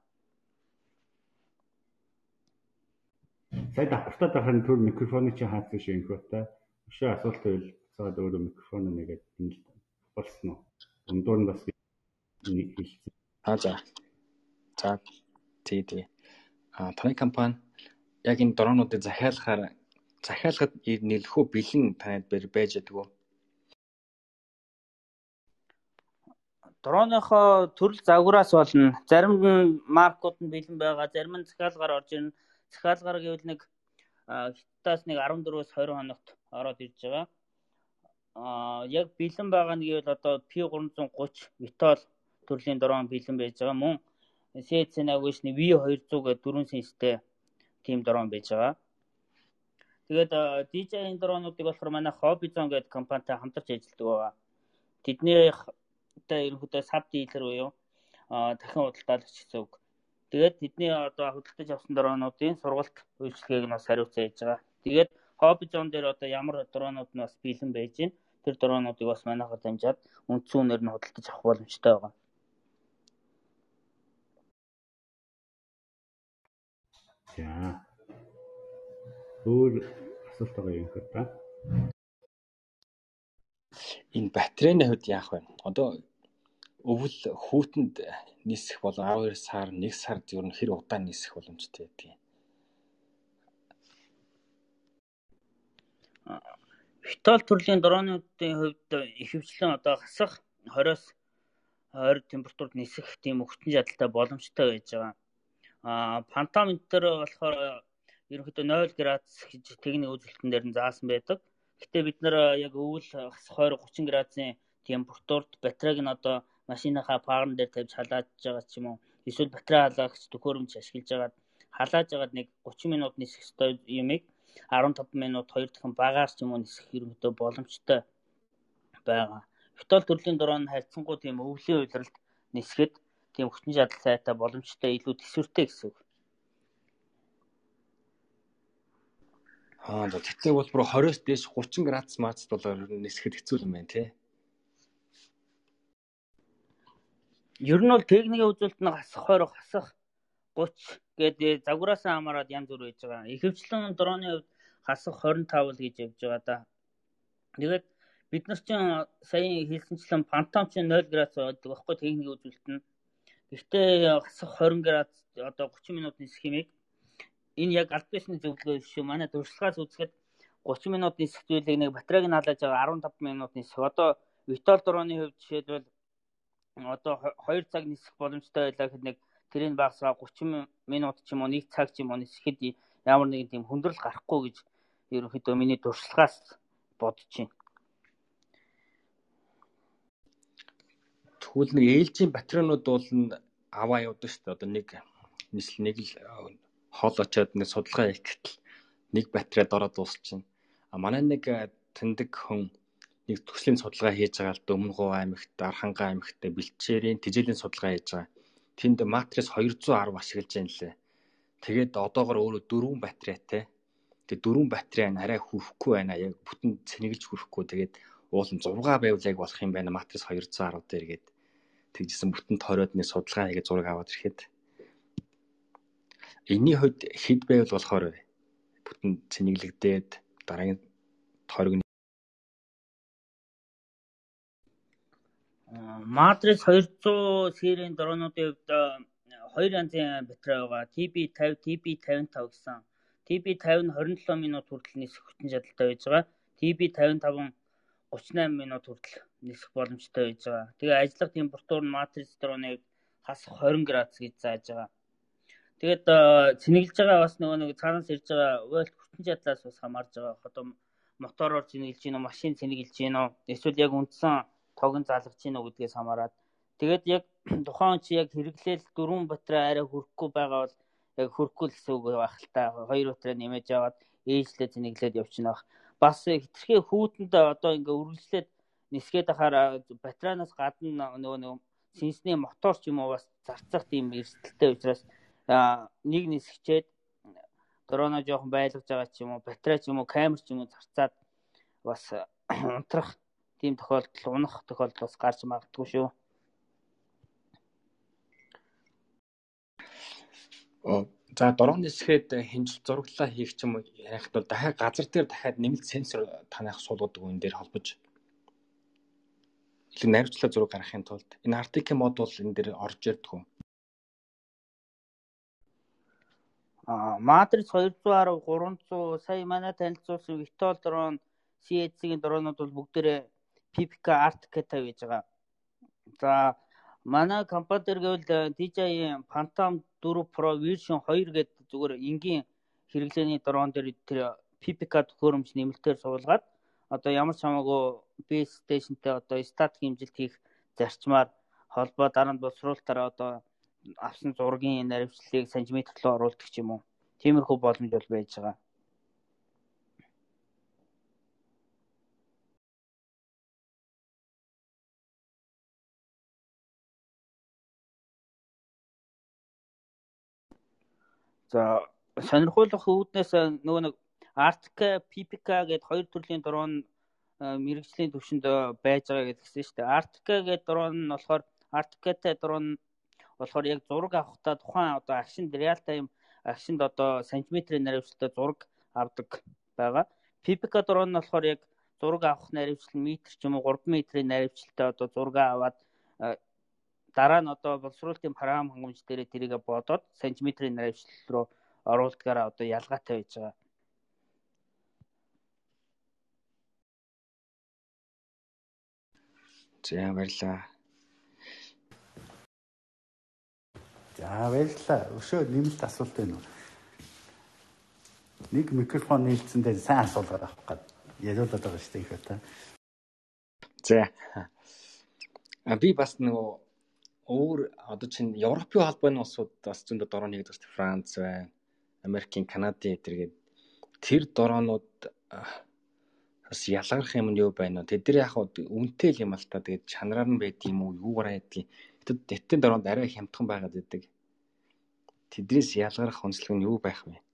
Сая давхартаа дахин түр микрофоны чи хаацсан энэ хөтэй. Өшөө асуулт байвал цаад өөрөө микрофон нэгээд л болсон уу? Өндөө нь бас хэлсэн. Аа за. За тий тий. А таны компани яг энэ дронуудыг захиалахаар захиалахад нэлэхүү бэлэн танад байж уу? Дроныхоо төрөл загвараас болно. Зарим маркууд нь бэлэн байгаа, зарим нь захиалгаар орж ирнэ. Захиалгаар гэвэл нэг хятадаас нэг 14-өөс 20 хоногт ороод ирж байгаа. Аа яг бэлэн байгаа нь гэвэл одоо P330 Vitol төрлийн дрон бэлэн байж байгаа. Мөн CC-8-өөс нэг V200 гэдэг дөрвөн сенстэй тийм дрон байж байгаа. Тэгээд DJI дронуудыг болохоор манай Hobbyzone гэдэг компанитай хамтарч ажилладаг байгаа. Тэднийхтэй ерөнхийдөө саб дилер буюу дахин худалдаалагч гэсэн үг. Тэгээд тэдний одоо худалдаж авсан дронуудын сургалт үйлчлэгийг нь бас хариуцсан яж байгаа. Тэгээд Hobbyzone дээр одоо ямар дронууд нь бас бэлэн байж гин тэр дронуудыг бас манайхаар дамжаад үндсэн үнээр нь худалдаж авах боломжтой байгаа. За. Өөр асуулт байгаа юм хэрэг та. Энэ батарейны хувьд яах вэ? Одоо өвөл хүүтэнд нисэх бол 12 сар, 1 сард ер нь хэр удаан нисэх боломжтой байдгийг. Витол төрлийн дронуудын хувьд ихэвчлэн одоо хасах 20-оос 20 температурд нисэх тийм өгтөн чадaltaй боломжтой байж байгаа. Аа энэ төр болохоор ерөнхийдөө 0 градус гэж техник үзүүлэлтэн дээр нь заасан байдаг. Гэтэ бид нэр яг өвөл хасах 20 30 градусын температурт батарейг нь одоо машиныхаа паарн дээр тавьж халааж байгаа ч юм уу. Эсвэл батарей халаагч төхөөрөмж ашиглаж агаад халааж агаад нэг 30 минут нисэх ёстой юмыг 15 минут хоёр дахин багаар ч юм уу нисэх ерөнхийдөө боломжтой байгаа. Витол төрлийн дрон харьцангуй тийм өвлийн уйлралд нисгэд тийм хүчин чадалтай боломжтой илүү төсвөртэй гэсэн үг. Аа за тэгтээ бол бүр 20-оос дээш 30 градус мацд бол нисэхэд хэцүү юм байна тий. Ер нь бол техникийн үзүүлэлт нь хасах 20 хасах 30 гэдэг загвараас хамаарат янз бүр байж байгаа. Ихэвчлэн дроны хувьд хасах 25 л гэж явж байгаа да. Тэгээд бид нар чинь сая хэлсэнчлэн пантом чинь 0 градус байдаг байхгүй техникийн үзүүлэлт нь. Гэхдээ хасах 20 градус одоо 30 минут нисэх юмыг энэ яг аль бишний зөвлөгөө шүү. Манай туршлагаас үзэхэд 30 минут нисэх зүйлийг нэг батарейг нь халааж байгаа 15 минут нисэх. Одоо Vitol дроны хувьд жишээлбэл одоо 2 цаг нисэх боломжтой байлаа гэхэд нэг тэрийг багасгаа 30 минут ч юм уу 1 цаг ч юм уу нисэхэд ямар нэгэн тийм хүндрэл гарахгүй гэж ерөнхийдөө миний туршлагаас бодож байна. Тэгвэл нэг ээлжийн батарейнууд бол аваа явдаг шүү дээ. Одоо нэг нисэл нэг л хол очоод нэг судалгаа хийхдээ нэг батарейд ороод дуусчихна. А манай нэг тэндэг хүн нэг төслийн судалгаа хийж байгаа л Дөмнгөө аймагт, Архангай аймагт бэлчээрийн тижээлийн судалгаа хийж байгаа. Тэнд матрис 210 ашиглаж байна лээ. Тэгээд одоогор өөрөө дөрвөн батарейтай. Тэгээд дөрвөн батарей нь арай хүрхгүй байна. Яг бүтэн цэнэглэж хүрхгүй. Тэгээд уулын 6 байвал яг болох юм байна. Матрис 210 дээр гээд тэгжсэн бүтэн тойроод нэг судалгаа хийгээд зураг аваад ирэхэд энэний хувьд хэд байвал болохоор? Бүтэн цэнэглэгдээд дараагийн тойрог Matrix 200 серийн дронуудын хувьд хоёр янзын батарей байгаа. TB50, TB55 гэсэн. TB50 нь 27 минут хүртэл нисэх хүчин чадалтай байж байгаа. TB55 38 минут хүртэл нисэх боломжтой байж байгаа. Тэгээ ажиллах температур нь Matrix дроныг хасах 20 градус гэж зааж байгаа. Тэгээд цэнэглэж байгаа бас нөгөө нэг цаанаас ирж байгаа уйлт хүчин чадлаас бас хамаарж байгаа. Одоо мотороор цэнэглэж гин үү, машин цэнэглэж гин үү, эсвэл яг үндсэн тог нь залгаж гин үү гэдгээс хамаарат. Тэгээд яг тухайн чи яг хэрэглээл дөрвөн батарей арай хөрөхгүй байгаа бол яг хөрөхгүй л гэсэн үг байх л та. Хоёр батарей нэмэж аваад ээжлээ цэнэглээд явчихна байх. Бас хитрхи хүүтэнд одоо ингээ үргэлжлээд нисгээд ахаар батарейнаас гадна нөгөө нөгөө синсний мотор ч юм уу бас зарцах тийм эрсдэлтэй учраас нэг нисгчээд дроноо жоохон байлгаж байгаа ч юм уу батарей ч юм уу камер ч юм уу зарцаад бас унтрах тийм тохиолдол унах тохиолдол бас гарч магадгүй шүү. За дрон нисгээд хинжил зураглалаа хийх ч юм уу ярихт бол дахиад газар дээр дахиад нэмэлт сенсор танах суулгадаг энэ дээр холбож илүү найруулчлаа зураг гаргахын тулд энэ RTK мод бол энэ дээр орж ирдэг үү? Matrix 210 300 сая манай танилцуулсан Vitol дрон CH-ийн дронууд бол бүгдээрээ PPK Arctic гэж байгаа. За манай дээр гэвэл DJI Phantom 4 Pro version 2 гэдэг зүгээр энгийн хэрэглээний дрон дээр тэр PPK төхөөрөмж нэмэлтээр суулгаад одоо ямар ч хамаагүй base stationтэй одоо статик хэмжилт хийх зарчмаар холбоо дараа нь боловсруулалтаараа одоо авсан зургийн наривчлалыг сантиметр руу оруулдаг ч юм уу. Тиймэрхүү боломж бол байж байгаа. За сонирхолтой үүднээс нөгөө нэг Arctic PPK гэдэг хоёр төрлийн дрон мэрэгжлийн төвшөнд байж байгаа гэдгсэн шүү дээ. Arctic гэдэг дрон нь болохоор Arctic-тэй дрон болохоор яг зураг авахдаа тухайн одоо агшинд реал тайм агшинд одоо сантиметрийн наривчлалтай зураг авдаг байгаа. PPK дрон нь болохоор яг зураг авах наривчлал метр ч юм уу 3 метрийн наривчлалтай одоо зураг аваад дараа нь одоо боловсруулалтын програм хангамж дээр тэрийг бодоод сантиметрийн наривчлал руу оруулдгаараа одоо ялгаатай байж байгаа. За баярлаа. За баярлалаа. Өшөө нэмэлт асуулт байна уу? Нэг микрофон нээлтсэндээ сайн асуулгаар авах гээд яриулаад байгаа шүү дээ их та. За. А би бас нөгөө өөр одоо чинь Европын холбооны улсууд бас зөндөө дороо дээ. Франц байна, Америкийн, Канадын тэргээд тэр дороонууд бас ялгарх юм нь юу байна вэ? Тэд нар яг үнэтэй л юм л та. Тэгээд чанараар нь байд юм уу? Юугаар байдгийг. Тэд дэттэн дороонд арай хямдхан байгаад байдаг. Тэдрээс ялгарх онцлог нь юу байх вэ?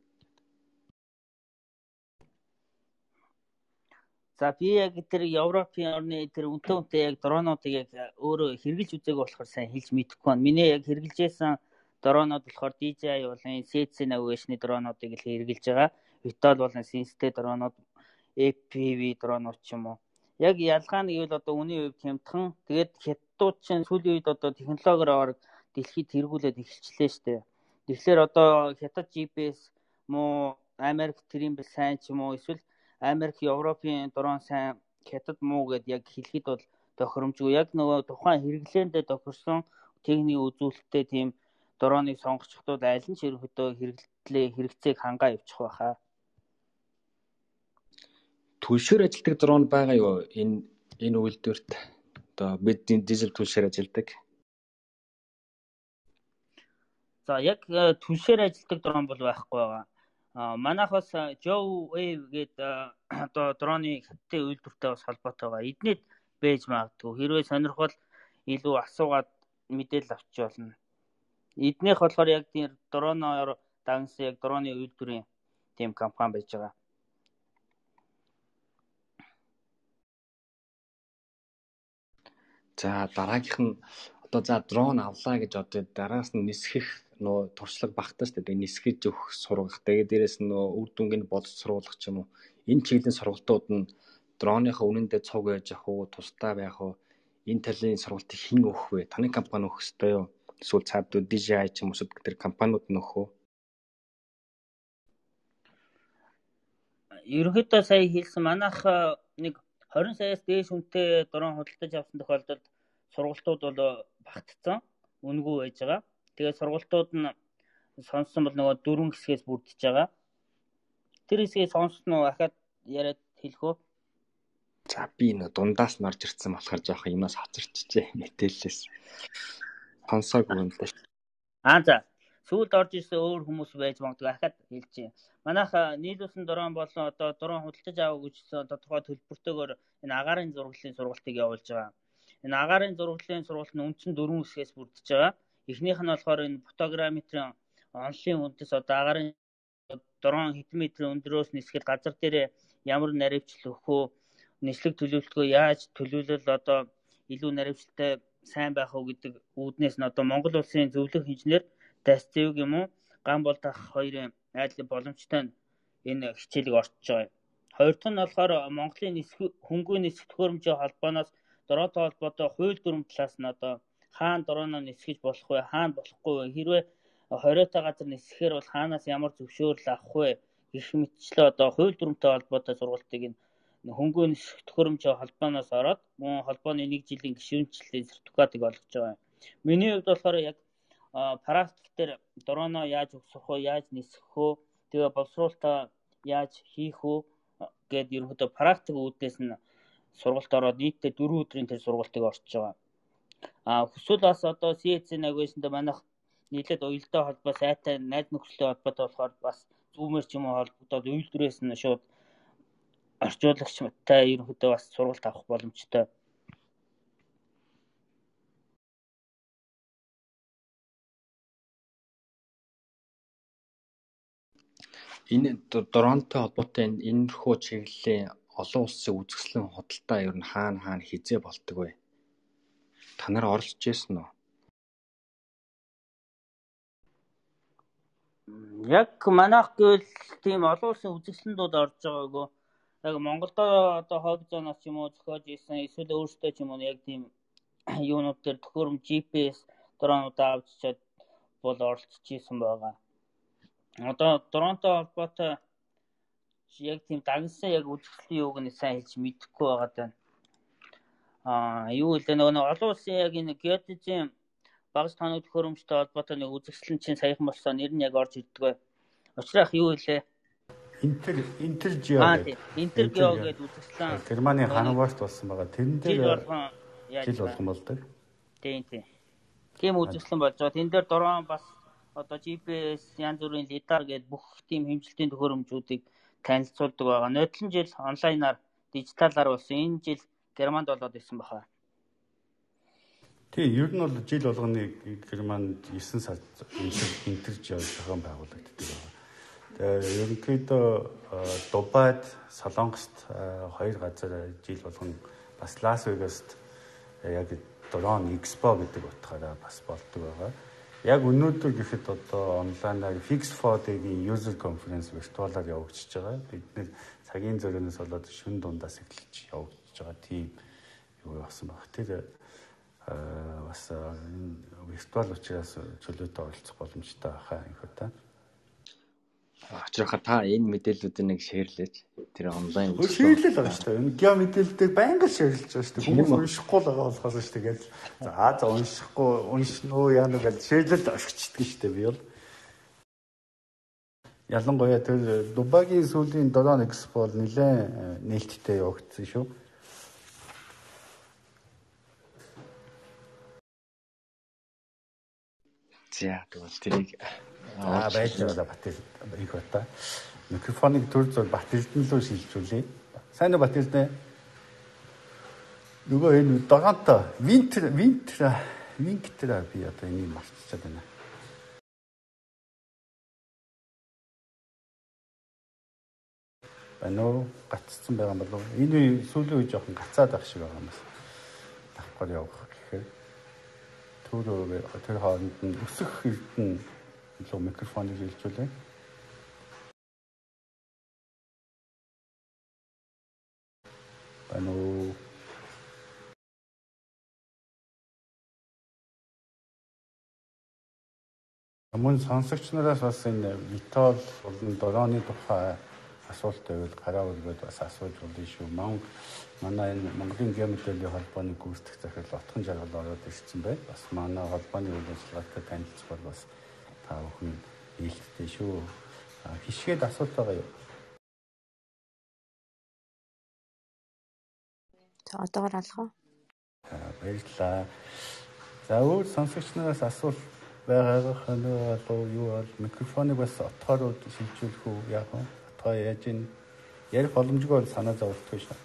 За би яг тэр Европын орны тэр үнэтэй үнэтэй яг дронуудыг яг өөрөө хэрглэж үзээгүй болохоор сайн хэлж мэдэхгүй байна. Миний яг хэрглэжсэн дронууд болохоор DJI болон CC Navigation-ы дронуудыг л хэрглэж байгаа. Vitol болон Sense-тэй дронууд APV дронууд ч юм уу. Яг ялгаа нь гэвэл одоо үний хувьд хямдхан. Тэгээд хятадууд чинь сүүлийн үед одоо технологиор дэлхийд тэргүүлээд эхэлчлээ штэ. Тэгэхээр одоо хятад GPS муу Америк Trimble сайн ч юм уу эсвэл Америк Европын дрон сайн хятад муу гэд яг хэлэхэд бол тохиромжгүй. Яг нөгөө тухайн хэрэглээндээ тохирсон техникийн үзүүлэлттэй тийм дроныг сонгочихдод аль нь ч ерөнхийдөө хэрэглээ хэрэгцээг хангаа явуучих байхаа түлшээр ажилладаг дрон байгаа юу? Энэ энэ үйлдвэрт одоо бид дизель түлшээр ажилладаг. За яг э, түлшээр ажилладаг дрон бол байхгүй байгаа. Манайх бас Joe Wave гэдэг одоо дроны хятадын үйлдвэртэй бас холбоотой байгаа. Эднийд байж магадгүй. Хэрвээ сонирхвол илүү асуугаад мэдээлэл авч болно. Эднийх болохоор яг тийм дроноор дагнсан яг дроны үйлдвэрийн тийм компани байж байгаа. За дараагийнх нь одоо за дрон авлаа гэж одоо дараас нь нисгэх нөө туршлага багтаа шүү дээ. Нисгэж өгөх сургах. Тэгээд дээрэс нь нөө үр дүнгийн боловсруулах ч юм уу. Энэ чиглэлийн сургалтууд нь дроныхоо үнэндээ цуг байж ах уу, тусдаа байх уу? энэ талын сургалтыг хэн өгөх вэ? Таны компани өгөх ёстой юу? Эсвэл цаадууд DJI ч юм уу тэр компаниуд нь өгөх үү? Ерөнхийдөө сая хэлсэн манайх нэг 20 саяас дээш хүнтэй дрон худалдаж авсан тохиолдолд сургалтууд бол багтцсан үнгүй байж байгаа. Тэгээд сургалтууд нь сонссон бол нөгөө дөрвөн хэсгээс бүрдэж байгаа. Тэр хэсгийг сонссон уу ахаад яриад хэлэх үү? За би нөө дундаас нь орж ирсэн болохоор жоох юмас хоцорчжээ мэдээллээс. Сонсоогүй юм л. Аа за. Сүүлд орж ирсэн өөр хүмүүс байж магадгүй ахаад хэлж чинь. Манайх нийлүүлсэн дрон болон одоо дрон худалдаж авах гэжсэн тодорхой төлбөртэйгээр энэ агаарын зураглалын сургалтыг явуулж байгаа. Энэ агаарын зураглалын сургалт нь үндсэн дөрвөн хэсгээс бүрдэж байгаа. Эхнийх нь болохоор энэ фотограмметрийн онлын үндэс одоо агаарын дрон хэдэн метрийн өндрөөс нисгээд газар дээр ямар наривчлал өгөх үү нислэг төлөвлөлтөө яаж төлөвлөл одоо илүү наривчлалтай сайн байх уу гэдэг үүднээс нь одоо Монгол улсын зөвлөх инженер Дасцэвг юм уу ган бол дах хоёрын айдлын боломжтой энэ хичээлийг орчиж байгаа. Хоёр дахь нь болохоор Монголын хөнгөө нисэх төхөөрөмжийн холбооноос дороотой холбоотой хууль дүрм талаас нь одоо хаана дорооно нисгэж болох вэ хаана болохгүй вэ хэрвээ хориотой газар нисэхээр бол хаанаас ямар зөвшөөрөл авах вэ гэх мэтчлээ одоо хууль дүрмтэй холбоотой сургалтыг нь хөнгөө нисэх төхөөрөмжийн холбооноос ороод мөн холбооны нэг жилийн гишүүнчлэлийн сертификатыг олгож байгаа. Миний хувьд болохоор яг практик дээр дроноо яаж өгсөх вэ, яаж нисэх вэ, тэгээ боловсруулалтаа яаж хийх вэ гэд ерөнхийдөө практик үүднээс нь сургалт ороод нийтдээ 4 өдрийн тэр сургалтыг орчиж байгаа. А хүсвэл бас одоо CEC-ийн агуулсанд манайх нийлээд уялдаа холбоо сайтай найз нөхөрлөлийн холбоотой болохоор бас зүүмэр ч юм уу холбогдоод үйлдвэрээс нь шууд орчуулагчтай ерөнхийдөө бас сургалт авах боломжтой. Энэ дронтой холбоотой энэрхүү чиглэлийн олон улсын үзэсгэлэн худалдаа ер нь хаана хаана хизээ болдог вэ? Та нар оролцож байсан уу? Яг манайх гэвэл тийм олон улсын үзэсгэлэнтүүд орж байгаагүй яг Монголдо одоо хог зоноос юм уу зохиож исэн эсвэл өөртөө ч юм уу яг тийм юунууд дээр төхөөрөм GPS дронуудаа авчичаад бол оролцож исэн байгаа. Одоо дронтой холбоотой яг тийм дагнсан яг үзэсгэлэн юуг нь сайн хэлж мэдэхгүй байгаа даа. Аа юу вэ нөгөө олон улсын яг энэ геодезийн багц тооны төхөөрөмжтэй холбоотой нэг үзэсгэлэн чинь саяхан болсон нэр нь яг орж ирдэг бай. Учрах юу вэ? Интер Интержио гэдэг. Интергио гэдэг үзэсгэлэн. Германы ханварт болсон байгаа. Тэрэн дээр жил болгон болдог. Тийм тийм. Тийм үзэсгэлэн болж байгаа. Тэн дээр дрон бас одоо GPS янз бүрийн лидар гэдэг бүх тийм хэмжилтийн төхөөрөмжүүдийг танилцуулдаг байгаа. Нодлон жил онлайнаар дижиталаар болсон. Энэ жил Германд болоод исэн баха. Тийм, ер нь бол жил болгоны Германд 9 сар интерж зохион байгуулагддаг байна. Ерөнхийдөө Дубайд, Солонгост хоёр газар жил болгон бас Лас Вегаст яг дрон экспо гэдэг утгаараа бас болдог байгаа. Яг өнөөдөр гэхэд одоо онлайнаар Fix for-ийн user conference виртуалаар явагдаж байгаа. Бид нэр цагийн зөрөөнөөс болоод шүн дундаас эхэлж явагдаж байгаа тийм юу болсон баг. Тэр бас виртуал учраас чөлөөтэй оролцох боломжтой байхаа энэ хөтэ. Очрохоо та энэ мэдээллүүдийг нэг шеэрлэж тэр онлайн шеэрлэл байгаа шүү дээ. Энэ гео мэдээллүүдийг байнга шеэрлж байгаа шүү дээ. Хүмүүс уншихгүй л байгаа болохоос шүү дээ. За за уншихгүй уншноо яа нэг шеэрлэл орчичдаг шүү дээ би бол. Ялангуяа тэр Дубайгийн сүүлийн дрон экспо бол нэлээд нээлттэй явагдсан шүү. За тэгвэл тэрийг Аа байж байгаа Батэр их бата. Микрофоныг төр зур Батэрдэн лөө шилжүүлээ. Сайн уу Батэрдэн? Нөгөө энэ догоонтой винтер винтер винтер би одоо энийг марцчихад байна. Байна уу? Гаццсан байгаа юм болов уу? Энэ сүүлийн үе жоохон гацаад байх шиг байгаа юм байна. Давхар явах түр тэр хооронд нь өсөх эрдэн илүү микрофоныг хилжүүлээ. Байна уу? Мөн сонсогч нараас бас энэ металл болон долооны тухай асуулт байвал гараа өргөд бас асууж болно шүү. Монг манай энэ Монголын геомэдэлийн холбооны гүйцэтгэх захирал Отхон жаргал ороод ирсэн байна. Бас манай холбооны үйл ажиллагаатай танилцбал бас та бүхэн ээлжтэй шүү. Хишгээд асуулт байгаа юу? За одоогор алгаа. Баярлалаа. За өөр сонсогч нараас асуулт байгаагах нь болов юу бол микрофоныг бас отгоор шилжүүлэх үү яах вэ? Отгоо яаж ин ярих боломжгүй бол санаа зовлтгүй шээ.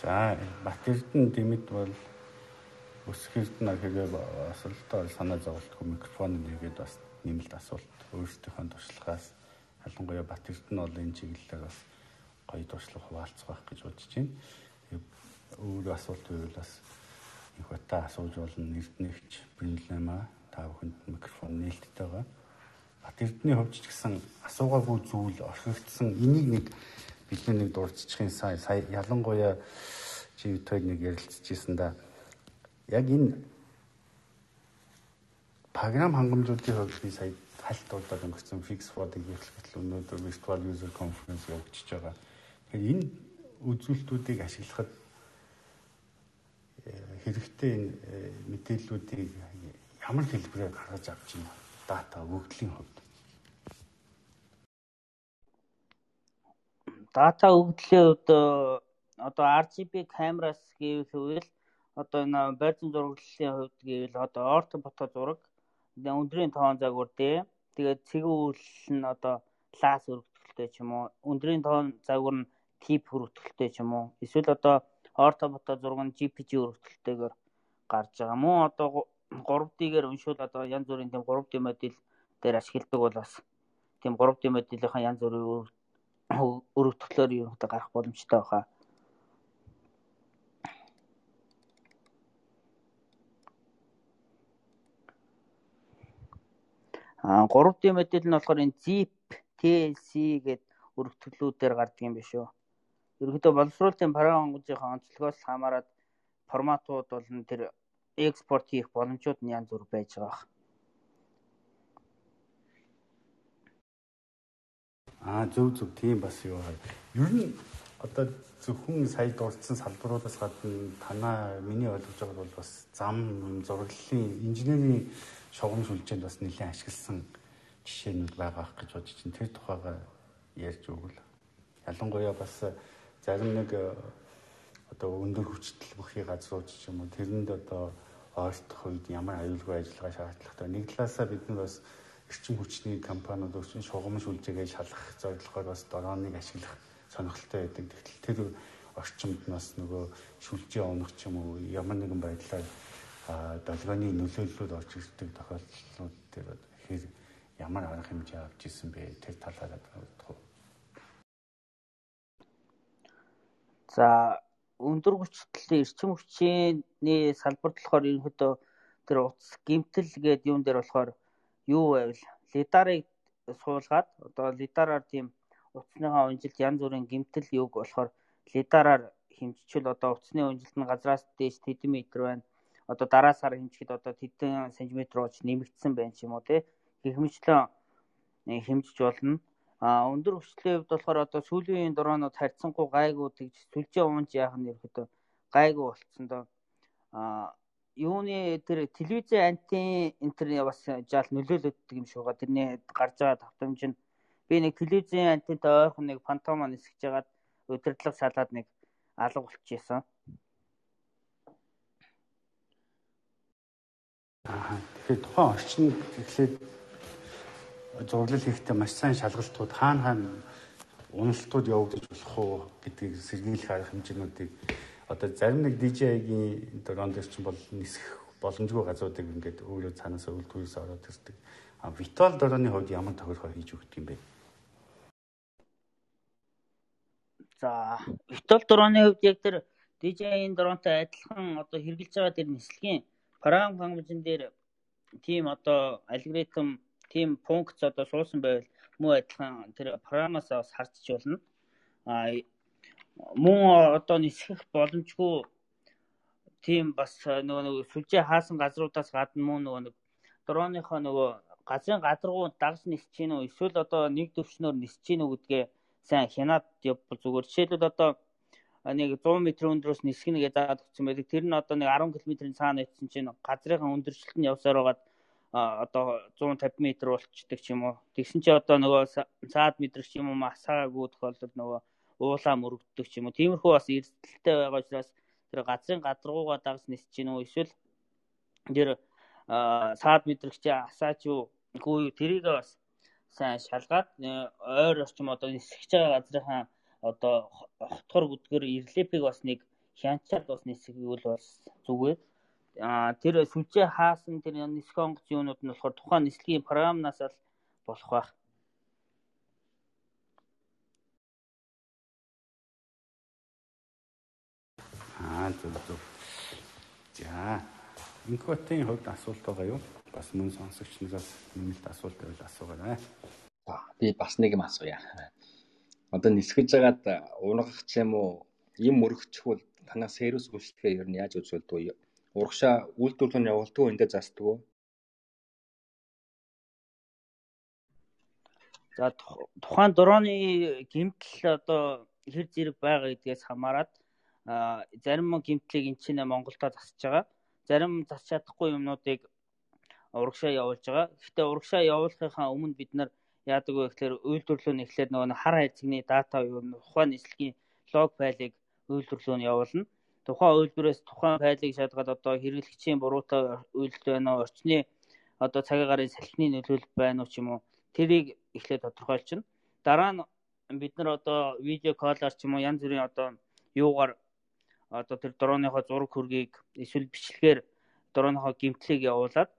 За Бат Эрдэнэ дэмэд бол өсөх эрдэнэ хэрэг асуултаа санаа зовлтгүй микрофон нэгээд бас нэмэлт асуулт өөрсдийнхөө туршлагаас ялангуяа Бат Эрдэнэ бол энэ чиглэлээр бас гоё туршлага хуваалцах байх гэж бодож байна. Өөр асуулт байвал бас их бата асууж болно эрдэнэгч Бинлэма та бүхэнд микрофон нээлттэй байгаа. Бат Эрдэнэний хувьд ч гэсэн асуугаагүй зүйл орхигдсан энийг нэг бидний нэг дурдчихын сая сая ялангуяа өтөр нэг ярилцчихсан да. Яг энэ програм хангамжуудын хувьд би сая хальт дурдаад өнгөрсөн fix for-ыг эхлэхэд өнөөдөр virtual user conference явагдчихж байгаа. Тэгэхээр энэ үзүүлэлтүүдийг ашиглахад хэрэгтэй энэ э, мэдээллүүдийг ямар хэлбэрээр гаргаж авч байна дата өгөгдлийн хувьд дата өгөгдлийн хувьд э, одоо RGB камераас гэвэл одоо энэ байрны зураглалын хувьд гэвэл одоо орто фото зураг өндрийн тоон загвар дээ. Тэгээд цэгүүл нь одоо лас өргөтгөлтэй ч юм уу. Өндрийн тоон загвар нь тип өргөтгөлтэй ч юм уу. Эсвэл одоо орто фото зураг нь JPG өргөтгөлтэйгээр гарч байгаа. Мөн одоо 3D-гээр уншуул одоо янз бүрийн тийм 3D модель дээр ашигладаг бол бас тийм 3D моделийнхаа янз бүрийн өргөтгөлөөр ерөнхийдөө гарах боломжтой баха. А 3D модель нь болохоор энэ Zip, TLC гээд өргөтгөлүүдээр гардаг юм биш үү. Ерөнхийдөө боловсруулалтын програмын онцлогоос хамаарат форматууд бол тэр экспорт хийх боломжууд нь янз бүр байж байгаа. Аа зөв зөв тийм бас юу байна. Ер нь одоо зөвхөн сая дурдсан салбаруудаас гадна танаа миний ойлгож байгаа бол бас зам зураглалын инженерийн шугам сүлжээнд бас нэлээд ашигласан жишээнүүд байгаа гэж бодож чинь тэр тухайга ярьж өгвөл ялангуяа бас зарим нэг одоо өндөр хүчтэй бүхий газрууд ч юм уу тэрэнд одоо ойртох үед ямар аюулгүй ажиллагаа шаардлагатай нэг талаасаа бид нар бас эрчим хүчний компаниуд өрчин шугам шүлжээгээ шалгах зорилгоор бас дроныг ашиглах сонирхолтой байдаг. Тэгтэл тэр орчимд нас нөгөө шүлжээ унах ч юм уу ямар нэгэн байдлаар долгионы нөлөөллүүд орж ирдэг тохиолдлууд тэр хэр ямар арга хэмжээ авч исэн бэ? Тэр талаараа бодох уу? За өндөр хүчтэй эрчим хүчний салбарт болохоор ерөнхийдөө тэр утас гимтэл гэдэг юм дээр болохоор юу байвал лидарыг суулгаад одоо лидараар тийм утасныхаа унжилт янз бүрийн гимтэл юг болохоор лидараар хэмжчихвэл одоо утасны унжилт нь газраас дээш тэдэн метр байна. Одоо дараа сар хэмжихэд одоо тэдэн сантиметр ууч нэмэгдсэн байна ч юм уу тий. Гэх мэтлэн хэмжиж болно. А өндөр хүчлийн хувьд болохоор одоо сүүлийн дронууд харьцангуй гайгүй тэгж сүлжээ уунж яах нь ерөөдөө гайгүй болцсон доо. А юуны тэр телевизэн антин интернет бас жаал нөлөөлөддөг юм байгаа. Тэрний гарч байгаа давтамж нь би нэг телевизэн антинтай ойрхон нэг фантомо нисгэж жагаад удирдлага салаад нэг алга болчихсон. Аа тэгэхээр тухайн орчин тэгэхээр зураглал хийхдээ маш сайн шалгалтууд хаана хаана уналтууд явагдаж болох уу гэдгийг сэргийлэх арга хэмжээнүүдийг одоо зарим нэг DJ-гийн дрон дээр чинь бол нисэх боломжгүй газруудыг ингээд өөрөө цаанаасаа үлдгүүрээс ороод ирдэг. А Vitol дроны хувьд ямар тохиолдол хийж өгдөг юм бэ? За, Vitol дроны хувьд яг тэр DJ-ийн дронтой адилхан одоо хэрэгжилж байгаа тэр нислэгийн програм хангамжин дээр тийм одоо алгоритм, тийм функц одоо суусан байвал муу адилхан тэр програмаас бас харцч болно. А мөн одоо нисэх боломжгүй тийм бас нөгөө нэг сүлжээ хаасан газруудаас гадна мөн нөгөө нэг дроныхоо нөгөө газрын гадаргуу дагж нисэж гин үү эсвэл одоо нэг төвчнөр нисэж гин үү гэдгээ сайн хянаад явбал зүгээр. Жишээлбэл одоо нэг 100 м өндөрөөс нисгэнэ гэж заад өгсөн байдаг. Тэр нь одоо нэг 10 км-ийн цаана ицсэн чинь газрынхаа өндөрчлөлт нь явсаар байгаад одоо 150 м болчдөг ч юм уу. Тэгсэн чи одоо нөгөө цаад мэдрэг ч юм уу масааггүй тохиолдолд нөгөө уулаа мөрөгддөг ч юм уу. Тиймэрхүү бас эрсдэлтэй байгаа учраас тэр газрын гадаргуугаа дагс нисэж гин үү эсвэл тэр саад мэдрэгч асаач юу юу тэрийг бас сайн шалгаад ойр орчим одоо нисгэж байгаа газрынхаа одоо хотгор бүдгэр ирлепиг бас нэг хянчаад бас нисгийгүүл бас зүгээр а тэр сүлжээ хаасан тэр нисэх онгоц юунууд нь болохоор тухайн нислэгийн програмнаас л болох байх. Аа зөв зөв. За. Инкотын хувьд асуулт байгаа юу? Бас мөн сонсогч нараас нэмэлт асуулт байвал асуугаарай. За би бас нэг юм асууя. Одоо нисгэж байгаад унгах ч юм уу юм өргөчихвөл танаа сервис үйлчлэгээ ер нь яаж үзүүлдэг вэ? Урагшаа үйлдвэрлэл нь уу, эндээ уу? За тухайн дроны гимтэл одоо хэр зэрэг байгаа гэдгээс хамаарат зарим гимтлийг эн чинь Монголдо засаж байгаа. Зарим засч чадахгүй юмнуудыг урагшаа явуулж байгаа. Гэхдээ урагшаа явуулахынхаа өмнө бид нар яадаг вэ гэхээр үйлдвэрлэл нь эхлээд нөгөө хар хайцгийн дата юу тухайн нийслэгийн лог файлыг үйлдвэрлэл нь явуулна. Тухайн үйлдвэрээс тухайн файлыг шалгаад одоо хэрэглэгчийн буруутай үйлдэл байна уу, орчны одоо цагийн гарын салхины нөлөөлөл байна уу ч юм уу? Тэрийг эхлээд тодорхойлчихно. Дараа нь бид нар одоо видео коллар ч юм уу янз бүрийн одоо юугаар одоо тэр дроныхоо зураг хөргийг эсвэл бичлэгээр дроныхоо гимтлийг явуулаад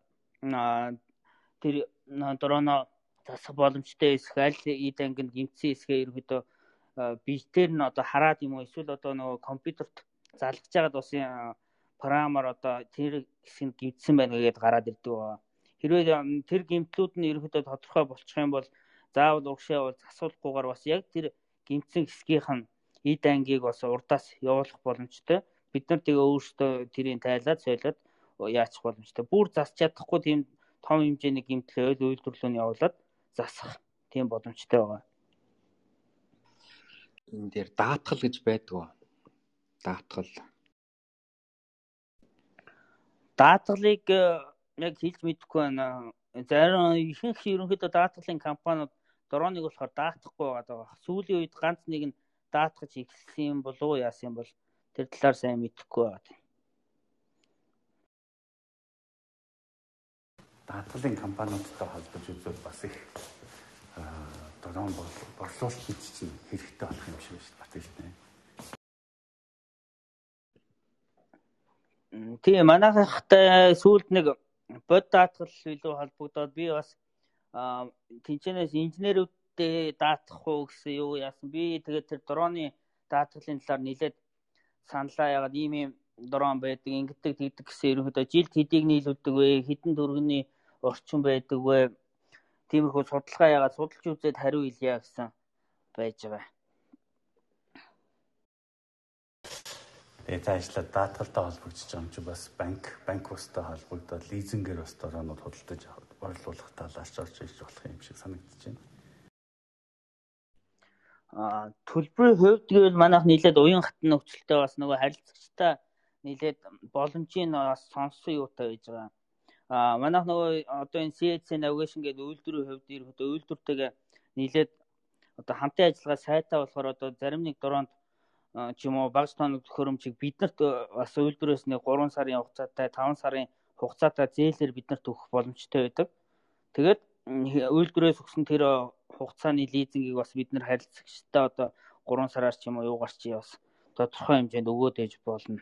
тэр дроно засах боломжтой эсэх аль эд ангинд гимтсэн эсгээ ерөөдөө биетээр нь одоо хараад юм уу? Эсвэл одоо нөгөө компьютерт залгаж байгаад бас програмаар одоо тэр хэсэг нь гимтсэн байна гэдээ гараад ирдэг байгаа. Хэрвээ тэр гимтлүүд нь ерөөдөө тодорхой болчих юм бол заавал урагшаа бол засуулахгүйгээр бас яг тэр гимтсэн хэсгийнх нь эд ангийг бас урдаас явуулах боломжтой. Бид нар тэгээ өөрсдөө тэрийг тайлаад сойлоод яачих боломжтой. Бүр засч чадахгүй тийм том хэмжээний гимтэл ойл үйлдвэрлэлөнд явуулаад засах тийм боломжтой байгаа. Энэ дээр даатгал гэж байдгүй. Даатгал. Даатгалыг э, яг хэлж мэдэхгүй байна. Зарим ихэнх ерөнхийдөө даатгалын компаниуд дроныг болохоор даатгахгүй байгаа. Сүүлийн үед ганц нэг нь даатгаж эхэлсэн юм болов яасан бол тэр талаар сайн мэдэхгүй байна. даатгалын компаниудтай холбож үзвэл бас их дрон борлуулалт чинь хэрэгтэй болох юм шиг байна бат гэж байна. Тийм манайхтай сүүлд нэг бод даатгал илүү холбогдоод би бас тэнцэнээс инженерүүдтэй даатгах уу гэсэн юу яасан? Би тэгээд тэр дроны даатгалын талаар нэлээд саналаа. Ягаад ийм юм дрон байдаг ингэдэг тэгдэг гэсэн ерөнхийдөө жилд хэдийг нийлүүлдэг вэ? Хэдэн төгрөгийн орчин байдаг вэ? Тиймэрхүү судалгаа. Яагаад судалж үзээд хариу хэлье гэсэн байж байгаа. Тэгээ цаашлаад даатгалтай холбогдож байгаа юм чи бас банк банк устай холбогдоод лизингээр бас дөрөөнүүд худалдаж борлуулах талаас орж иж болох юм шиг санагдаж байна. Аа төлбөрийн хувьд гэвэл манайх нийлээд уян хатан нөхцөлтэй бас нөгөө харилцагчтай нийлээд боломжийн бас сонссон юутай байж байгаа. А манайх нөгөө одоо энэ CHC navigation гэдэг үйлдвэрийн хувьд ерөөдөө үйлдвэртэйгээ нийлээд одоо хамтын ажиллагаа сайтай болохоор одоо зарим нэг дуроонд ч юм уу багц тоног төхөөрөмжийг биднэрт бас үйлдвэрээс нэг 3 сарын хугацаатай 5 сарын хугацаатай зээлээр биднэрт өгөх боломжтой байдаг. Тэгээд үйлдвэрээс өгсөн тэр хугацааны лизингийг бас бид нар харилцагчтай одоо 3 сараар ч юм уу юугаар ч бас тодорхой хэмжээнд өгөөд ээж болно.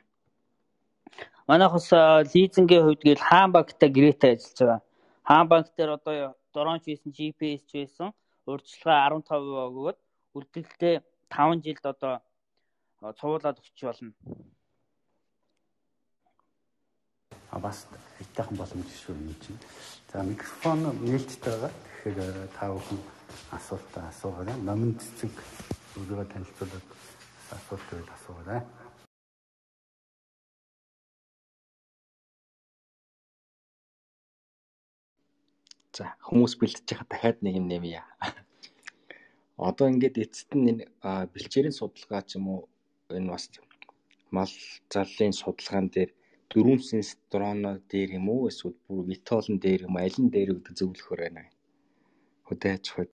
Манайх бас лизингийн хувьд гээл хаан банктай гэрээтэй ажиллаж байгаа. Хаан банк дээр одоо дронч байсан, GPS ч байсан. Урьдчилгаа 15% өгөөд үлдэгдэлтэй 5 жилд одоо цувуулаад өгч болно. А бас хитайхан боломж шүү юм чинь. За микрофон нээлттэй байгаа. Тэгэхээр та бүхэн асуултаа асуугаарай. Номын цэцэг өөрийгөө танилцуулаад асуулт байл асуугаарай. За хүмүүс бэлдэж байгаа дахиад нэг юм нэмье. Одоо ингээд эцэст нь энэ бэлчээрийн судалгаа ч юм уу энэ бас мал зарлалын судалгаан дээр дөрвөн сенс дроно дээр юм уу эсвэл бүр витолн дээр юм аль нь дээр гэдэг зөвлөхөр байна. Хөдөө аж ахуй.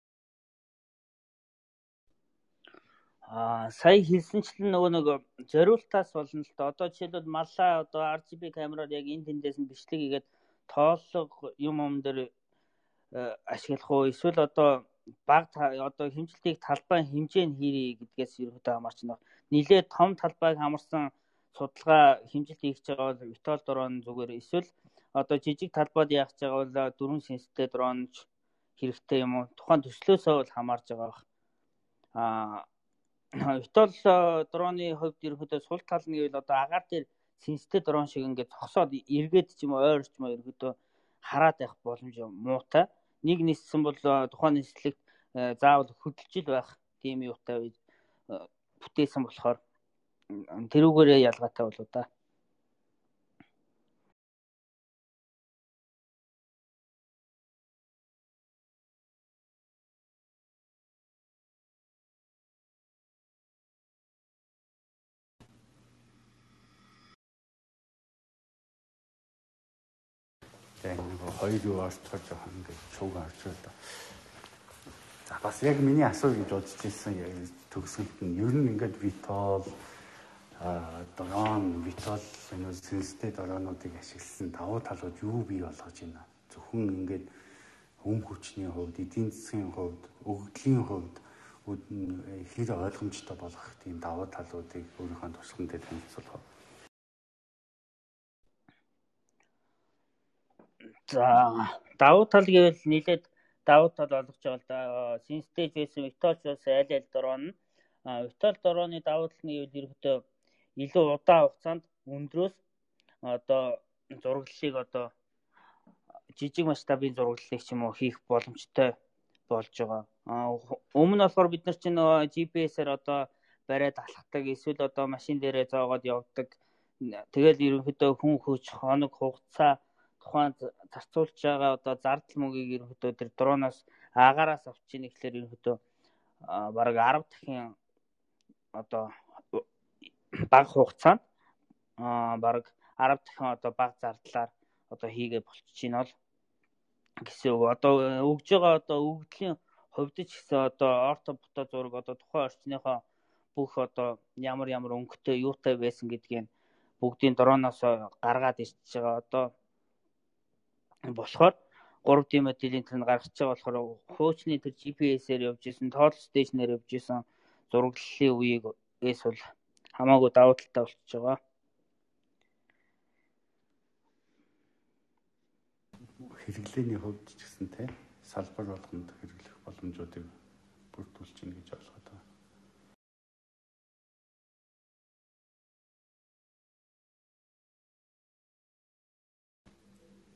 Аа сая хэлсэнчлэн нөгөө нэг зориултаас болно л да. Одоо жишээлбэл маллаа одоо RGB камераар яг энэ тэндээс нь бичлэг хийгээд тооллого юм юм дээр э, ашиглах уу эсвэл одоо баг одоо хэмжилтийг талбай хэмжээ нь хийрий гэдгээс ерөөдөө хамаарч байна. Нилээ том талбайг хамарсан судалгаа хэмжилт хийж байгаа бол витол дрон зүгээр эсвэл одоо жижиг талбайд яах гэж байгаа бол дөрвөн сенстэй дронч хэрэгтэй юм уу? Тухайн төслөөсөө бол хамаарж байгаа бах. Аа витол дроны хувьд ерөөдөө сул тал нь гэвэл одоо агаар дээр сенстэй дрон шиг ингээд зогсоод эргээд ч юм уу ойр ч юм ерөөдөө хараад байх боломж муутай нэг ниссэн бол тухайн нислэгт заавал хөдөлжил байх тийм юутай бүтээсэн болохоор тэрүүгээрээ ялгаатай болоо да. Тэгээ нэг хоёр юу орцгож байгаа ингээд цуг орж байгаа. За бас яг миний асуу гэж бодож ирсэн төгсгөлд нь ер нь ингээд витол дрон витол энэ сенстэй дронуудыг ашигласан давуу талууд юу бий болгож байна? Зөвхөн ингээд хүм хүчний хувьд, эдийн засгийн хувьд, өгөгдлийн хувьд хэр ойлгомжтой болгох тийм давуу талуудыг өөрийнхөө туршлаган дээр танилцуулах. За давуу тал гэвэл нийлээд давуу тал олгож байгаа л да. Синстеж байсан Витолч бас аль аль дрон нь Витол дроны давуу тал нь гэвэл ерөөдөө илүү удаан хугацаанд өндрөөс одоо зураглалыг одоо жижиг масштабын зураглалыг ч юм уу хийх боломжтой болж байгаа. Өмнө нь болохоор бид нар чинь нөгөө GPS-ээр одоо бариад алхдаг эсвэл одоо машин дээрээ зоогоод явдаг. Тэгэл ерөнхийдөө хүн хүч, хоног, хугацаа тухайн зарцуулж байгаа одоо зардал мөгийг ерөнхийдөө тэр дроноос агаараас авч ийн гэхлээр ерөнхийдөө бараг 10 дахин одоо бага хугацаанд бараг 10 дахин одоо бага зардлаар одоо хийгээ болчих чинь бол гэсэн үг. Одоо өгж байгаа одоо өгдлийн хувьд ч гэсэн одоо орто бото зураг одоо тухайн орчныхоо бүх одоо ямар ямар өнгөтэй юутай байсан гэдгийг бүгдийн дроноос гаргаад ирчихэж байгаа. Одоо болохоор 3D моделийн тань гаргаж байгаа болохоор хуучны тэр GPS-ээр явж исэн, тоол стейшнээр явж исэн зураглалын үеийг эс бол хамаагүй давуу талтай болчихж байгаа. хэрэглээний хувьд ч гэсэн те салбар болгонд хэрэглэх боломжуудыг бүрдүүлж гин гэж ойлгоод байна.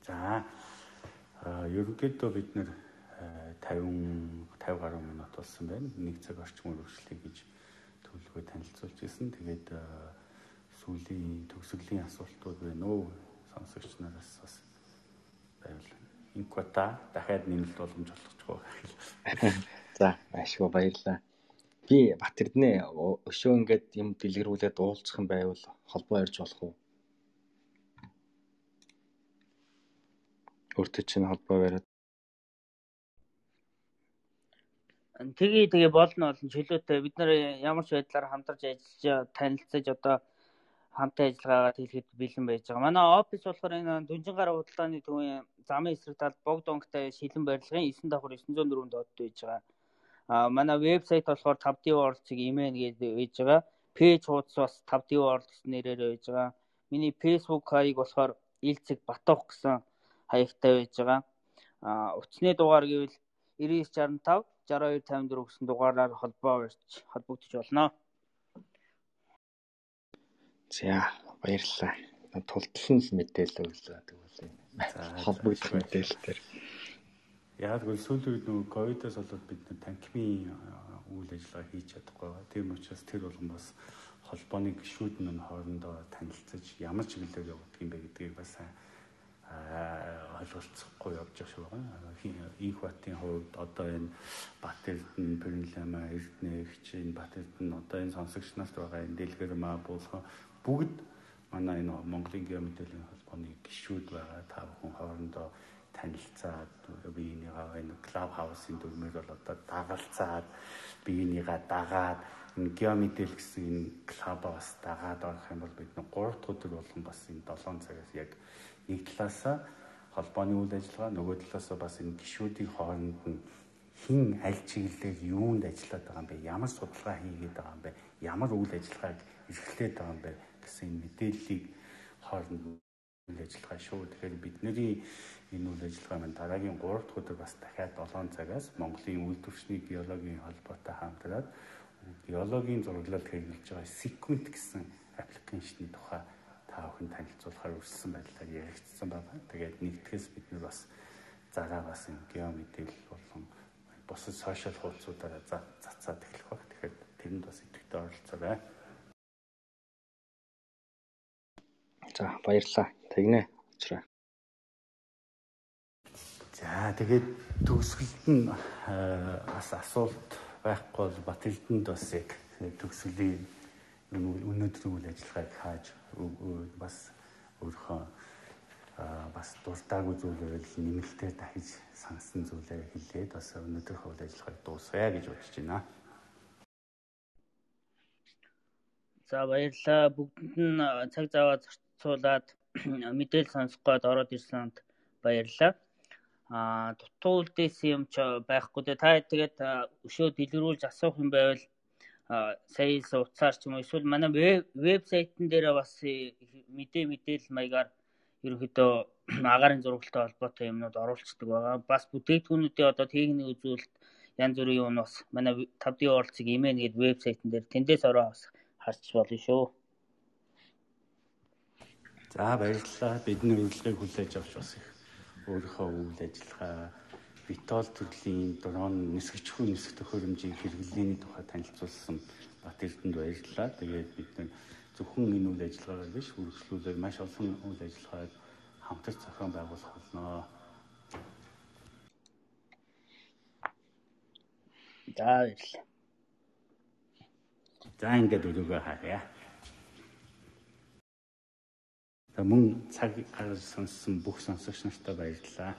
За ерөнхийдөө бид нэр 50 50 гаруй минут болсон байна. Нэг цаг орчмоор үргэлжлэе гэж төлөвлөгөө танилцуулж ирсэн. Тэгээд сүүлийн төгсгөлийн асуултууд байна уу? Сонсогч нараас бас байвал инквата дахиад нэмэлт боломж олгохгүй. За, ашгүй баярлалаа. Би Бат Эрдэнэ өшөө ингээд юм дэлгэрүүлээд уулзах юм байвал холбоо ярьж болох уу? Өөртөө чинь холбоо бариад. Тэгээ тэгээ болно олон чөлөөтэй бид нар ямар ч байдлаар хамтарч ажиллаж танилцаж одоо хамтын ажиллагаагаа хэлэхэд бэлэн байж байгаа. Манай офис болохоор энэ Дүнжин гар худалдааны төвийн замын эсрэг талд богд онгтой шилэн барилгын 9 давхар 904 доод байж байгаа. А манай вебсайт болохоор 5D World-ийг имэн гэдэг байж байгаа. Пэйж хуудас бас 5D World гэсэн нэрээр байж байгаа. Миний Facebook хаяг болохоор Илцэг Батох гэсэн хаягтай байж байгаа. А утасны дугаар гэвэл 9965 6254 гэсэн дугаараар холбоо барьж холбогдож болно. За баярлалаа. Тултлан л мэдээлэл өглөө тэгвэл холбогдох мэдээлэлээр. Яг л сүүлийн үед нөгөө ковидоос болоод бид танкимын үйл үйл ажиллагаа хийж чадахгүй байгаа. Тийм учраас тэр болгон бас холбооны гишүүд нь хоорондоо танилцаж ямар чиглэлээр явагдах юм бэ гэдгийг бас ойлголцохгүй явж байгаа шүү байгаа. Инх батын хувьд одоо энэ Бат Эрдэнэ, Пэрнлама, Эрдэнэ, Хчин, Бат Эрдэнэ одоо энэ сонсогч нарт байгаа энэ дэлгэр маа болох бүгд манай энэ Монголын геомэдэлийн холбооны гишүүд байгаа. Та бүхэн хоорондоо танилцаад биенийгаа энэ клуб хаусын дүрмээр бол одоо дагалцаад биенийгаа дагаад энэ геомэдэл гэсэн энэ клубаа бас дагаад орох юм бол бид нэг 3 дахь өдөр болгон бас энэ 7 цагаас яг нэг талаасаа холбооны үйл ажиллагаа нөгөө талаасаа бас энэ гишүүдийн хооронд нь хин аль чиглэлээр юунд ажиллаад байгаа юм бэ? Ямар судалгаа хийгээд байгаа юм бэ? Ямар үйл ажиллагааг эрхлээд байгаа юм бэ гэсэн мэдээллийг хооронд үйл ажиллагаа шүү. Тэгэхээр бидний энэ үйл ажиллагаа маань дараагийн 3 дахь өдөр бас дахиад 7 цагаас Монголын үйлдвэрчний геологийн холбоотой хамтраад геологийн зураглалд хэрэгжилж байгаа секунд гэсэн аппликейшны тухай та бүхэн танилцуулахаар үргэлжлсэн байдлаар яригдсан байна. Тэгээд нэгтгэс бид нар бас зараа бас гео мэдээлэл болон бусад сошиал хуудасуудаараа цацаад эхлэх баг. Тэгэхээр тэрэнд бас идэвхтэй оролцоорой. За баярлалаа. Тэгнэ. Очроо. За тэгээд төгсгөлд нь бас асуулт байхгүй бол Батэлдэнд бас яг төгсгөлийн өнөөдрийн үйл ажиллагааг хааж бас өөрийнхөө бас дуртаагүй зүйлээр л нэмэлтээр дахиж сансан зүйлээ хэлээд бас өнөөдрийнхөө үйл ажиллагааг дуусгая гэж бодож байна. За баярлалаа. Бүгдэнд нь цаг зав зарцуулаад мэдээлэл сонсох гээд ороод ирсэнд баярлалаа а дутуу үлдээс юм ч байхгүй. Та тэгээд өшөө дэлгэрүүлж асуух юм байвал сая ил утсаар ч юм уу эсвэл манай вебсайтн дээр бас мэдээ мэдээлэл маягаар ерөнхийдөө агарын зурагтай холбоотой юмнууд оруулцдаг байгаа. Бас бүтээгдэхүүнүүдийн одоо техник үзүүлэлт янз бүрийн юм бас манай 5D оролцыг имэн гэдэг вебсайтн дээр тэндээс ороо бас харж болно шүү. За баярлалаа. Бидний урилгыг хүлээж авч бас их өөрийнхөө үйл ажиллагаа битол төрлийн дрон нисгчгүй нисэх төхөөрөмжийн хэрэглээний тухай танилцуулсан Бат Эрдэнэд баярлалаа. Тэгээд бид зөвхөн энэ үйл ажиллагаагаар биш үргэлжлүүлээд маш олон үйл ажиллагааг хамтарч зохион байгуулах болно. За баярлалаа. За ингээд өрөөгөө харъя. За мөн цаг гаргаж сонссон бүх сонсогч нартаа баярлалаа.